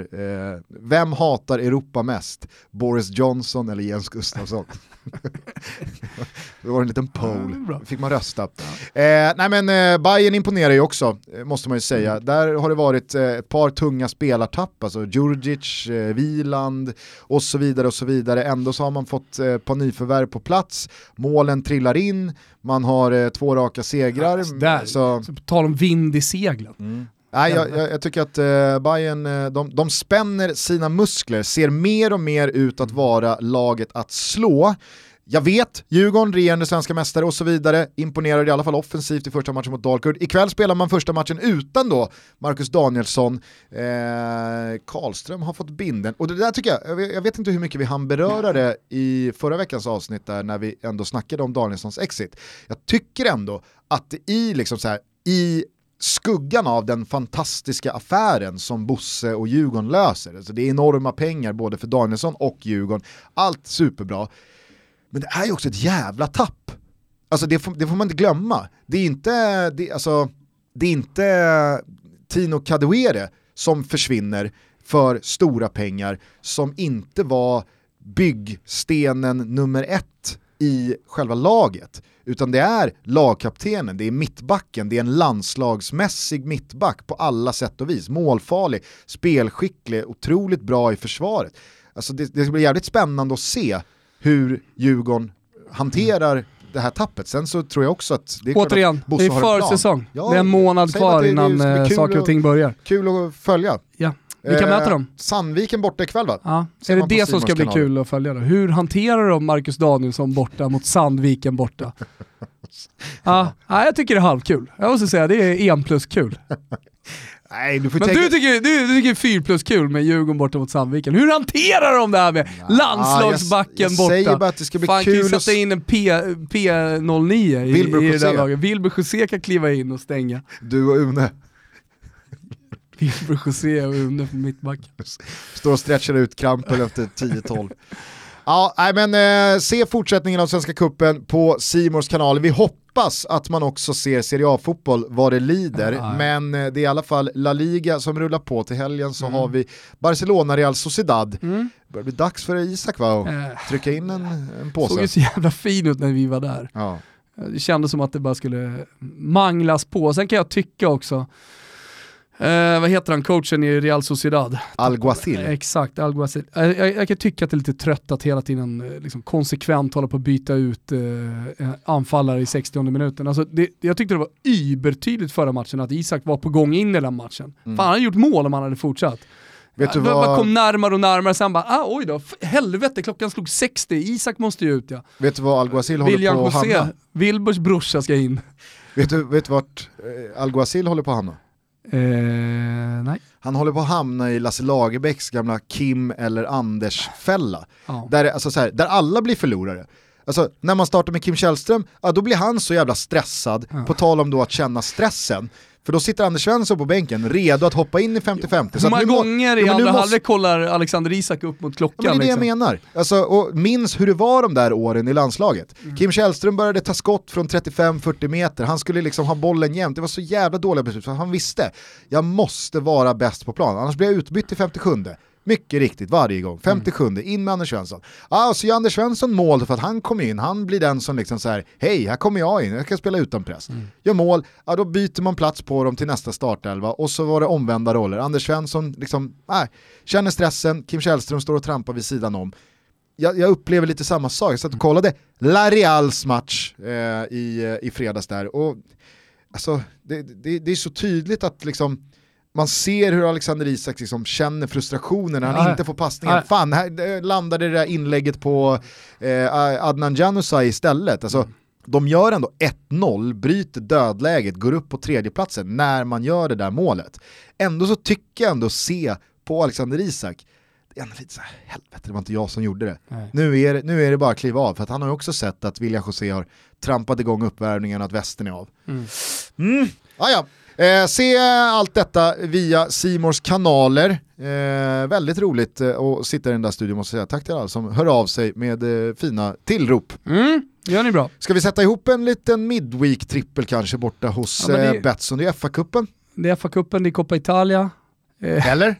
Eh, Vem hatar Europa mest? Boris Johnson eller Jens Gustafsson? det var en liten poll, ja, fick man rösta. Ja. Eh, nej men eh, Bayern imponerar ju också, eh, måste man ju säga. Mm. Där har det varit eh, ett par tunga spelartapp, alltså Djurdjic, eh, Wieland och så vidare och så vidare. Ändå så har man fått eh, ett par nyförvärv på plats, målen trillar in, man har eh, två raka segrar. Ja, där, så... så på tal om vind i seglen. Mm. Nej, jag, jag, jag, tycker att eh, Bayern eh, de, de spänner sina muskler, ser mer och mer ut att vara laget att slå. Jag vet, Djurgården, regerande svenska mästare och så vidare, imponerade i alla fall offensivt i första matchen mot Dalkurd. Ikväll spelar man första matchen utan då Marcus Danielsson. Eh, Karlström har fått binden. Och det där tycker jag, jag vet inte hur mycket vi hann beröra det i förra veckans avsnitt där när vi ändå snackade om Danielssons exit. Jag tycker ändå att i, liksom så här, i skuggan av den fantastiska affären som Bosse och Djurgården löser. Alltså det är enorma pengar både för Danielsson och Djurgården. Allt superbra. Men det är ju också ett jävla tapp. Alltså det får, det får man inte glömma. Det är inte, det, alltså, det är inte Tino Kadewere som försvinner för stora pengar som inte var byggstenen nummer ett i själva laget. Utan det är lagkaptenen, det är mittbacken, det är en landslagsmässig mittback på alla sätt och vis. Målfarlig, spelskicklig, otroligt bra i försvaret. Alltså det, det blir jävligt spännande att se hur Djurgården hanterar det här tappet. Sen så tror jag också att... Det är Återigen, att det är försäsong. Ja, det är en månad kvar innan eh, saker och ting börjar. Kul att följa. Ja. Vi kan möta dem. Eh, Sandviken borta ikväll va? Ja. Är det det som ska bli kul att följa då? Hur hanterar de Marcus Danielsson borta mot Sandviken borta? ja. ja, jag tycker det är halvkul. Jag måste säga, det är en plus kul. Nej, du får Men tänka... du tycker, du, du tycker 4 plus kul med Djurgården borta mot Sandviken. Hur hanterar de det här med ja, landslagsbacken jag, jag borta? säger bara att det ska bli Fan, kul kan ju sätta in en P, P09 i, i det där laget. Wilbur José kan kliva in och stänga. Du och Une. Wilbur José och Une på mittbacken. Står och stretchar ut krampen efter 10-12. Ja, nej, men eh, se fortsättningen av Svenska Kuppen på Simors kanal. Vi hoppas att man också ser Serie A-fotboll vad det lider, ja, men eh, det är i alla fall La Liga som rullar på till helgen så mm. har vi Barcelona Real Sociedad. Mm. Det börjar bli dags för Isak va, att äh. trycka in en, en påse. Såg ju så jävla fin ut när vi var där. Ja. Det kändes som att det bara skulle manglas på. Sen kan jag tycka också, Eh, vad heter han, coachen i Real Sociedad? Alguacil. Eh, exakt, Alguacil. Eh, jag, jag, kan tycka att det är lite trött att hela tiden eh, liksom, konsekvent hålla på att byta ut eh, anfallare i 60 minuten. Alltså, det, jag tyckte det var ybertydligt förra matchen att Isak var på gång in i den matchen. Mm. Fan, han hade gjort mål om han hade fortsatt. Vet du vad... bara kom närmare och närmare, sen bara, ah, oj då, helvete klockan slog 60, Isak måste ju ut ja. Vet du vad Alguacil håller William på att hamna? Wilburs brorsa ska in. Vet du, vet vart Alguacil håller på att hamna? Eh, nej. Han håller på att hamna i Lasse Lagerbäcks gamla Kim eller Anders-fälla. Ja. Där, alltså där alla blir förlorare. Alltså när man startar med Kim Källström, ja, då blir han så jävla stressad, ja. på tal om då att känna stressen. För då sitter Anders Svensson på bänken, redo att hoppa in i 50-50. Hur många gånger i andra måste... halvlek kollar Alexander Isak upp mot klockan? Ja, men det är det liksom. jag menar. Alltså, och minns hur det var de där åren i landslaget. Mm. Kim Källström började ta skott från 35-40 meter, han skulle liksom ha bollen jämt. Det var så jävla dåliga beslut, för han visste, jag måste vara bäst på plan, annars blir jag utbytt i 57 mycket riktigt, varje gång. 57 mm. in med Anders Svensson. Ah, så gör Anders Svensson mål för att han kommer in, han blir den som liksom så här, hej, här kommer jag in, jag kan spela utan press. Mm. Gör mål, ah, då byter man plats på dem till nästa startelva och så var det omvända roller. Anders Svensson liksom, ah, känner stressen, Kim Källström står och trampar vid sidan om. Jag, jag upplever lite samma sak, jag satt och kollade La Reals match eh, i, i fredags där och alltså, det, det, det är så tydligt att liksom man ser hur Alexander Isak liksom känner frustrationen när han ja, inte får passningen. Ja. Fan, här landade det där inlägget på eh, Adnan Januzaj istället. Alltså, mm. De gör ändå 1-0, bryter dödläget, går upp på tredjeplatsen när man gör det där målet. Ändå så tycker jag ändå se på Alexander Isak, det är ändå lite såhär, helvete det var inte jag som gjorde det. Nu är det. Nu är det bara att kliva av, för att han har ju också sett att William José har trampat igång uppvärmningen och att västen är av. Mm. Mm. Ah, ja. Eh, se allt detta via Simors kanaler. Eh, väldigt roligt eh, att sitta i den där studion måste jag säga. Tack till alla som hör av sig med eh, fina tillrop. Mm, gör ni bra. Ska vi sätta ihop en liten midweek-trippel kanske borta hos ja, det... Eh, Betsson? Det är FA-cupen. Det är FA-cupen, det är Coppa Italia. Eh, Eller?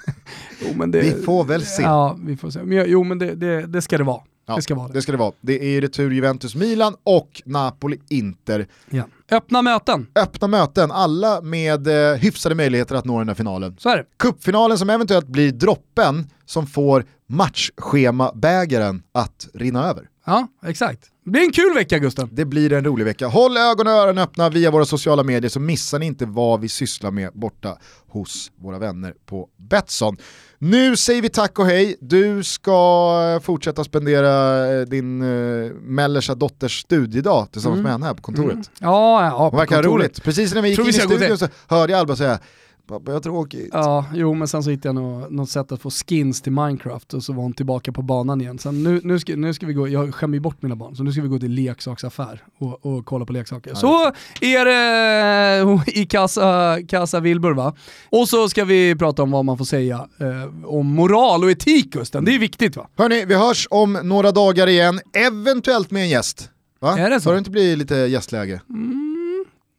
jo, det... Vi får väl se. Ja, vi får se. Men, jo men det, det, det ska det vara. Ja, det ska vara det. Det ska det vara. Det är retur Juventus-Milan och Napoli-Inter. Ja. Öppna möten. Öppna möten, alla med eh, hyfsade möjligheter att nå den här finalen. Så är det. Cupfinalen som eventuellt blir droppen som får matchschema-bägaren att rinna över. Ja, exakt. Det blir en kul vecka Gusten. Det blir en rolig vecka. Håll ögon och öron öppna via våra sociala medier så missar ni inte vad vi sysslar med borta hos våra vänner på Betsson. Nu säger vi tack och hej. Du ska fortsätta spendera eh, din uh, mellersta dotters studiedag tillsammans mm. med henne här på kontoret. Mm. Ja, ja, på verkar kontoret. roligt. Precis när vi gick Tror in i studion så hörde jag Alba säga Pappa jag tråkigt. Ja, jo men sen så hittade jag något, något sätt att få skins till Minecraft och så var hon tillbaka på banan igen. Sen nu, nu, ska, nu ska vi gå, jag skämmer ju bort mina barn, så nu ska vi gå till leksaksaffär och, och kolla på leksaker. Ja, så är det eh, i Casa, Casa Wilbur va? Och så ska vi prata om vad man får säga eh, om moral och etik Gusten, det är viktigt va? Hörni, vi hörs om några dagar igen, eventuellt med en gäst. Va? Är det så? Bör det inte bli lite gästläge? Mm.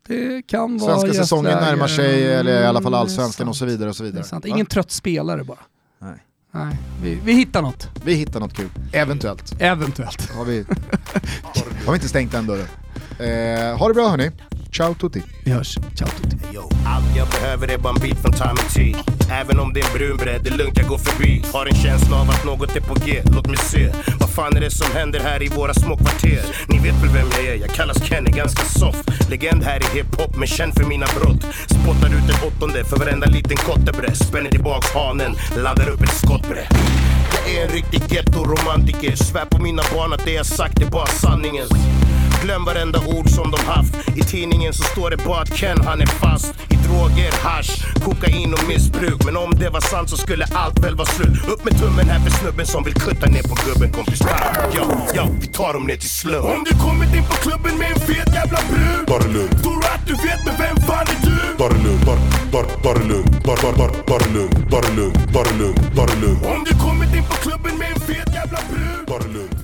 Det kan vara Svenska säsongen närmar sig, eller i alla fall allsvenskan och så vidare. Och så vidare. Ingen ja. trött spelare bara. Nej. Nej, vi, vi hittar något. Vi hittar något kul, eventuellt. Eventuellt. Har vi, har vi inte stängt den dörren. Eh, ha det bra hörni. Ciao tutti. Vi hörs. Ciao tutti. Allt jag behöver är bara en bit från time T. Även om det är brunbredd, det är lugnt jag går förbi. Har en känsla av att något är på G, låt mig se. Vad fan är det som händer här i våra små kvarter? Ni vet väl vem jag är, jag kallas Kenny, ganska soft. Legend här i hiphop, men känd för mina brott. Spottar ut en åttonde för varenda liten kottebre. Spänner tillbaks hanen, laddar upp ett skottbre. Jag är en riktig getto-romantiker. Svär på mina barn att det jag sagt är bara sanningen. Glöm varenda ord som de haft. I tidningen så står det bara att Ken han är fast. I droger, hash, kokain och missbruk. Men om det var sant så skulle allt väl vara slut. Upp med tummen här för snubben som vill kutta ner på gubben kompis. Ja, ja, vi tar dem ner till slum. Om du kommit in på klubben med en fet jävla brud. Bara lugn. Tror du att du vet men vem fan är du? Bara lugn, bara, bara, bara lugn. Bara, bara, bara, bara lugn. Bara lugn, bara lugn, bara lugn. Om du kommit in på klubben med en fet jävla brud. Bara lugn.